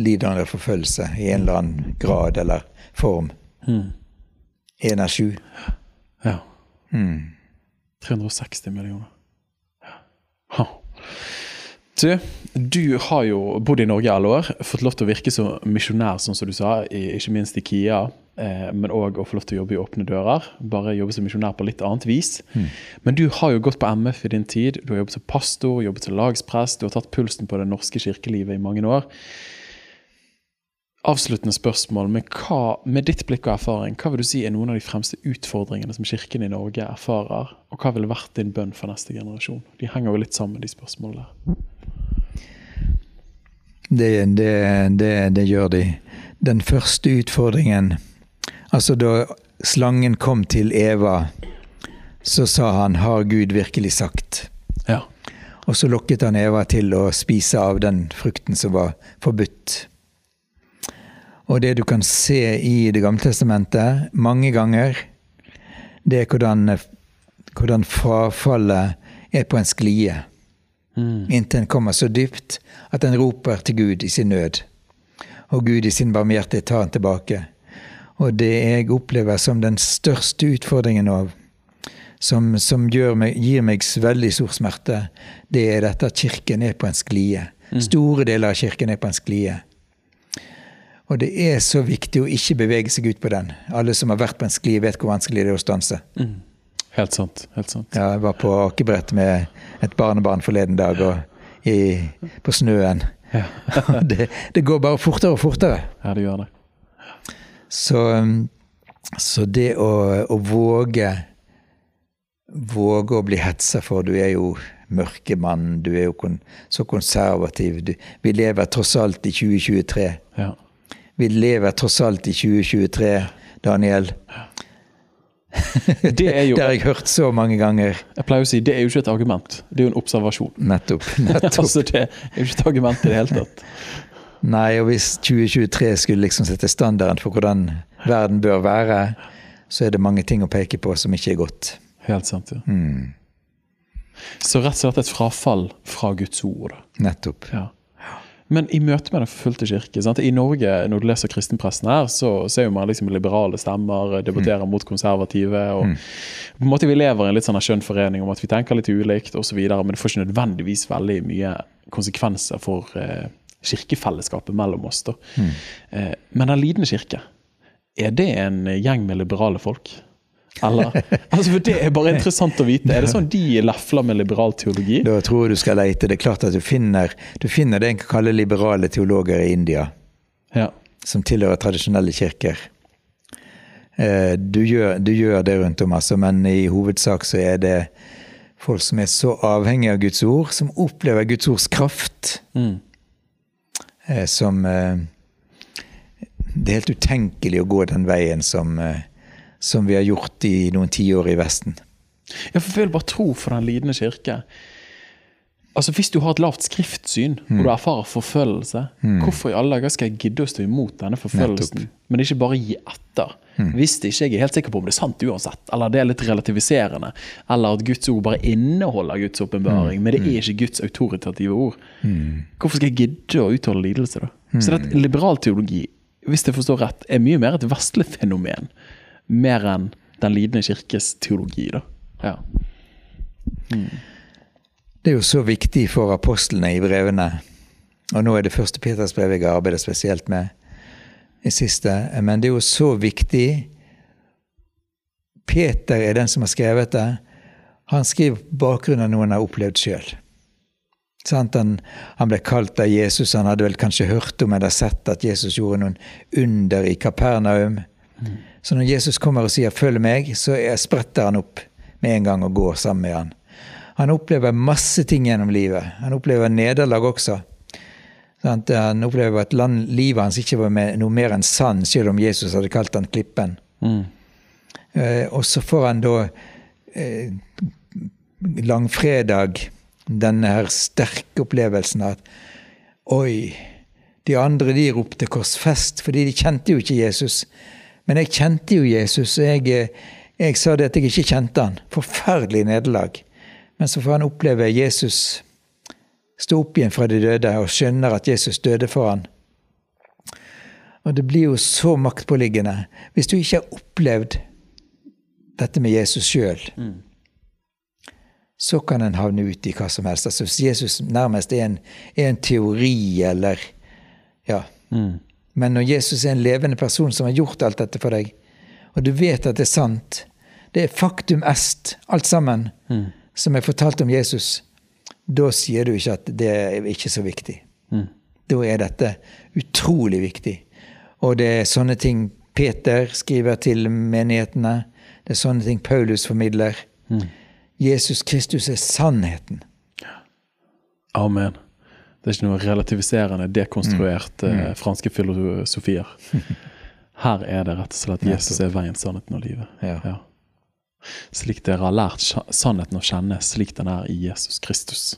lider under forfølgelse i en eller annen grad eller form. Én mm. av sju. Ja. Mm. 360 millioner. Ha. Du, du har jo bodd i Norge i alle år. Fått lov til å virke som misjonær, sånn som du sa, ikke minst i KIA. Eh, men òg å få lov til å jobbe i Åpne dører. Bare jobbe som misjonær på litt annet vis. Mm. Men du har jo gått på MF i din tid. Du har jobbet som pastor, jobbet som lagsprest. Du har tatt pulsen på det norske kirkelivet i mange år avsluttende spørsmål. Med, hva, med ditt blikk og erfaring, hva vil du si er noen av de fremste utfordringene som Kirken i Norge erfarer? Og hva ville vært din bønn for neste generasjon? De henger jo litt sammen, de spørsmålene der. Det, det, det, det gjør de. Den første utfordringen Altså, da slangen kom til Eva, så sa han 'Har Gud virkelig sagt?' Ja. Og så lokket han Eva til å spise av den frukten som var forbudt. Og det du kan se i Det gamle testamentet mange ganger, det er hvordan, hvordan frafallet er på en sklie. Mm. Inntil en kommer så dypt at en roper til Gud i sin nød. Og Gud i sin barmhjertighet tar en tilbake. Og det jeg opplever som den største utfordringen nå, som, som meg, gir meg veldig stor smerte, det er dette at Kirken er på en sklie. Mm. Store deler av Kirken er på en sklie. Og det er så viktig å ikke bevege seg ut på den. Alle som har vært på en sklie, vet hvor vanskelig det er å stanse. Mm. Helt sant. helt sant. Ja, jeg var på akebrett med et barnebarn forleden dag og i, på snøen. Ja. det, det, går bare fortere og fortere. Ja, det gjør det. Så, så det å, å, våge Våge å bli hetsa for Du er jo mørkemann, du er jo kon, så konservativ. Du, vi lever tross alt i 2023. Ja. Vi lever tross alt i 2023, Daniel. Det, er jo, det har jeg hørt så mange ganger. Jeg pleier å si det er jo ikke et argument, det er jo en observasjon. Nettopp. nettopp. altså Det er jo ikke et argument i det hele tatt. Nei, og hvis 2023 skulle liksom sette standarden for hvordan verden bør være, så er det mange ting å peke på som ikke er godt. Helt sant, ja. Mm. Så rett og slett et frafall fra Guds ord. Nettopp. Ja. Men i møte med Den forfulgte kirke sant? I Norge, når du leser kristenpressen her, så ser man liksom liberale stemmer debatterer mm. mot konservative. og mm. på en måte Vi lever i en litt sånn skjønn forening om at vi tenker litt ulikt osv., men det får ikke nødvendigvis veldig mye konsekvenser for eh, kirkefellesskapet mellom oss. Mm. Eh, men Den lidende kirke, er det en gjeng med liberale folk? Eller? Altså, for Det er bare interessant å vite. Er det sånn de lefler med liberal teologi? Da tror jeg du skal leite. Det er klart at du finner, du finner det en kan kalle liberale teologer i India. Ja. Som tilhører tradisjonelle kirker. Eh, du gjør, du gjør, det rundt om, altså, men i hovedsak så er det folk som er så avhengige av Guds ord, som opplever Guds ords kraft, mm. Eh, som eh, Det er helt utenkelig å gå den veien som som vi har gjort i noen tiår i Vesten. Ja, for føl bare tro for Den lidende kirke. Altså Hvis du har et lavt skriftsyn mm. og du erfarer forfølgelse, mm. hvorfor i alle dager skal jeg gidde å stå imot denne forfølgelsen, Nettopp. men ikke bare gi etter? Mm. Hvis det ikke jeg er helt sikker på om det er sant uansett, eller det er litt relativiserende, eller at Guds ord bare inneholder Guds åpenbaring, mm. men det er mm. ikke Guds autoritative ord, mm. hvorfor skal jeg gidde å utholde lidelse, da? Så det liberal teologi, hvis jeg forstår rett, er mye mer et vestlig fenomen mer enn Den lidende kirkes teologi. da. Ja. Mm. Det er jo så viktig for apostlene i brevene. Og nå er det første Peters brev jeg arbeider spesielt med i siste. Men det er jo så viktig. Peter er den som har skrevet det. Han skriver på bakgrunn av noe han har opplevd sjøl. Han, han, ble kalt av Jesus. Han hadde vel kanskje hørt om eller sett at Jesus gjorde noen under i Kapernaum. Mm. Så når Jesus kommer og sier 'følg meg', så spretter han opp med en gang og går sammen med han. Han opplever masse ting gjennom livet. Han opplever nederlag også. Han opplever at livet hans ikke var noe mer enn sand, selv om Jesus hadde kalt han Klippen. Mm. Eh, og så får han da eh, langfredag denne her sterke opplevelsen av at Oi, De andre de ropte 'korsfest', fordi de kjente jo ikke Jesus. Men jeg kjente jo Jesus, jeg, eh, jeg sa det at jeg ikke kjente han. Forferdelig nederlag. Men så får han oppleve Jesus stå opp igjen fra de døde og skjønner at Jesus døde for han. Og det blir jo så maktpåliggende. Hvis du ikke har opplevd dette med Jesus sjøl, mm. så kan en havne ut i hva som helst. Altså Hvis Jesus nærmest er en, er en teori, eller Ja. Mm. Men når Jesus er en levende person som har gjort alt dette for deg, og du vet at det er sant, det er faktum est, alt sammen, mm. som er fortalt om Jesus, da sier du ikke at det er ikke så viktig. Mm. Da er dette utrolig viktig. Og det er sånne ting Peter skriver til menighetene. Det er sånne ting Paulus formidler. Mm. Jesus Kristus er sannheten. Amen. Det er ikke noe relativiserende, dekonstruert mm. mm. franske filosofier. Her er det rett og slett Jesus er veien, sannheten og livet. Ja. Ja. Slik dere har lært sannheten å kjenne, slik den er i Jesus Kristus.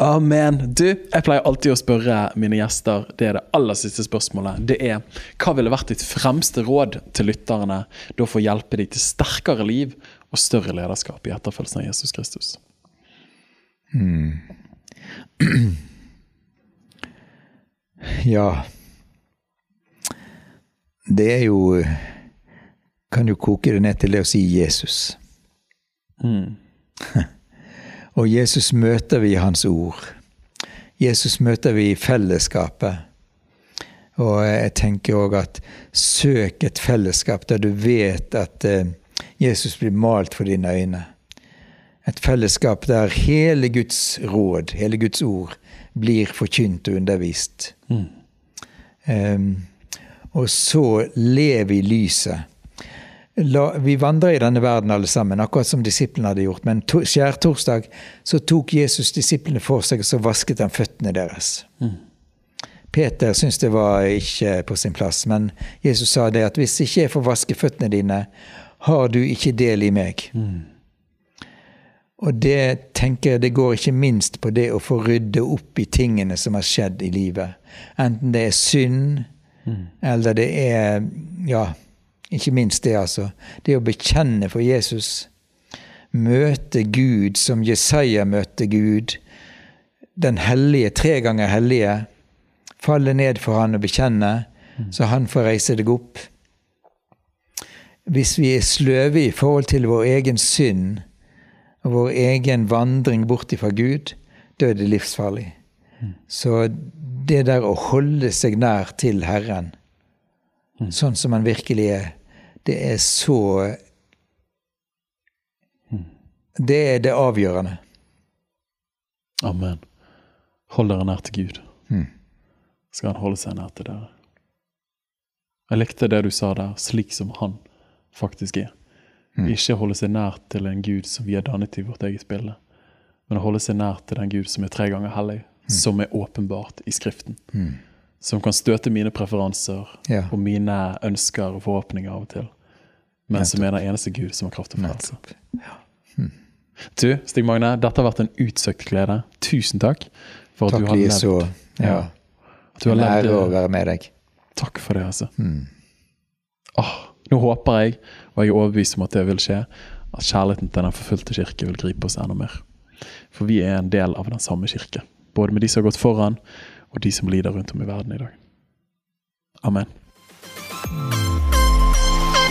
Amen. Du, jeg pleier alltid å spørre mine gjester, det er det aller siste spørsmålet. Det er hva ville vært ditt fremste råd til lytterne da for å hjelpe dem til sterkere liv og større lederskap i etterfølgelsen av Jesus Kristus? Hmm. Ja Det er jo Kan jo koke det ned til det å si Jesus. Mm. Og Jesus møter vi i Hans ord. Jesus møter vi i fellesskapet. Og jeg tenker òg at søk et fellesskap der du vet at eh, Jesus blir malt for dine øyne. Et fellesskap der hele Guds råd, hele Guds ord, blir forkynt og undervist. Mm. Um, og så lev i lyset. La, vi vandrer i denne verden alle sammen, akkurat som disiplene hadde gjort. Men to, skjærtorsdag så tok Jesus disiplene for seg, og så vasket han føttene deres. Mm. Peter syntes det var ikke på sin plass, men Jesus sa det at hvis ikke jeg får vaske føttene dine, har du ikke del i meg. Mm. Og det tenker jeg det går ikke minst på det å få rydde opp i tingene som har skjedd i livet. Enten det er synd, mm. eller det er Ja, ikke minst det, altså. Det å bekjenne for Jesus. Møte Gud som Jesaja møtte Gud. Den hellige, tre ganger hellige. Falle ned for han og bekjenne, mm. så han får reise deg opp. Hvis vi er sløve i forhold til vår egen synd, og vår egen vandring bort ifra Gud, da er det livsfarlig. Så det der å holde seg nær til Herren, mm. sånn som han virkelig er, det er så mm. Det er det avgjørende. Amen. Hold dere nær til Gud. Mm. Skal han holde seg nær til dere. Jeg likte det du sa der, slik som han faktisk er. Mm. Ikke holde seg nær til en gud som vi har dannet i vårt eget bilde, men å holde seg nær til den gud som er tre ganger hellig, mm. som er åpenbart i Skriften. Mm. Som kan støte mine preferanser ja. og mine ønsker og forhåpninger av og til. Men som er den eneste Gud som har kraft til frelse. Ja. Mm. Du, Stig Magne, dette har vært en utsøkt glede. Tusen takk for at takk, du har levd. Så, ja. At du har levd. Ære å være med deg. Takk for det, altså. Mm. Åh, nå håper jeg, og jeg er overbevist om at det vil skje, at kjærligheten til den forfulgte kirke vil gripe oss enda mer. For vi er en del av den samme kirke. Både med de som har gått foran, og de som lider rundt om i verden i dag. Amen.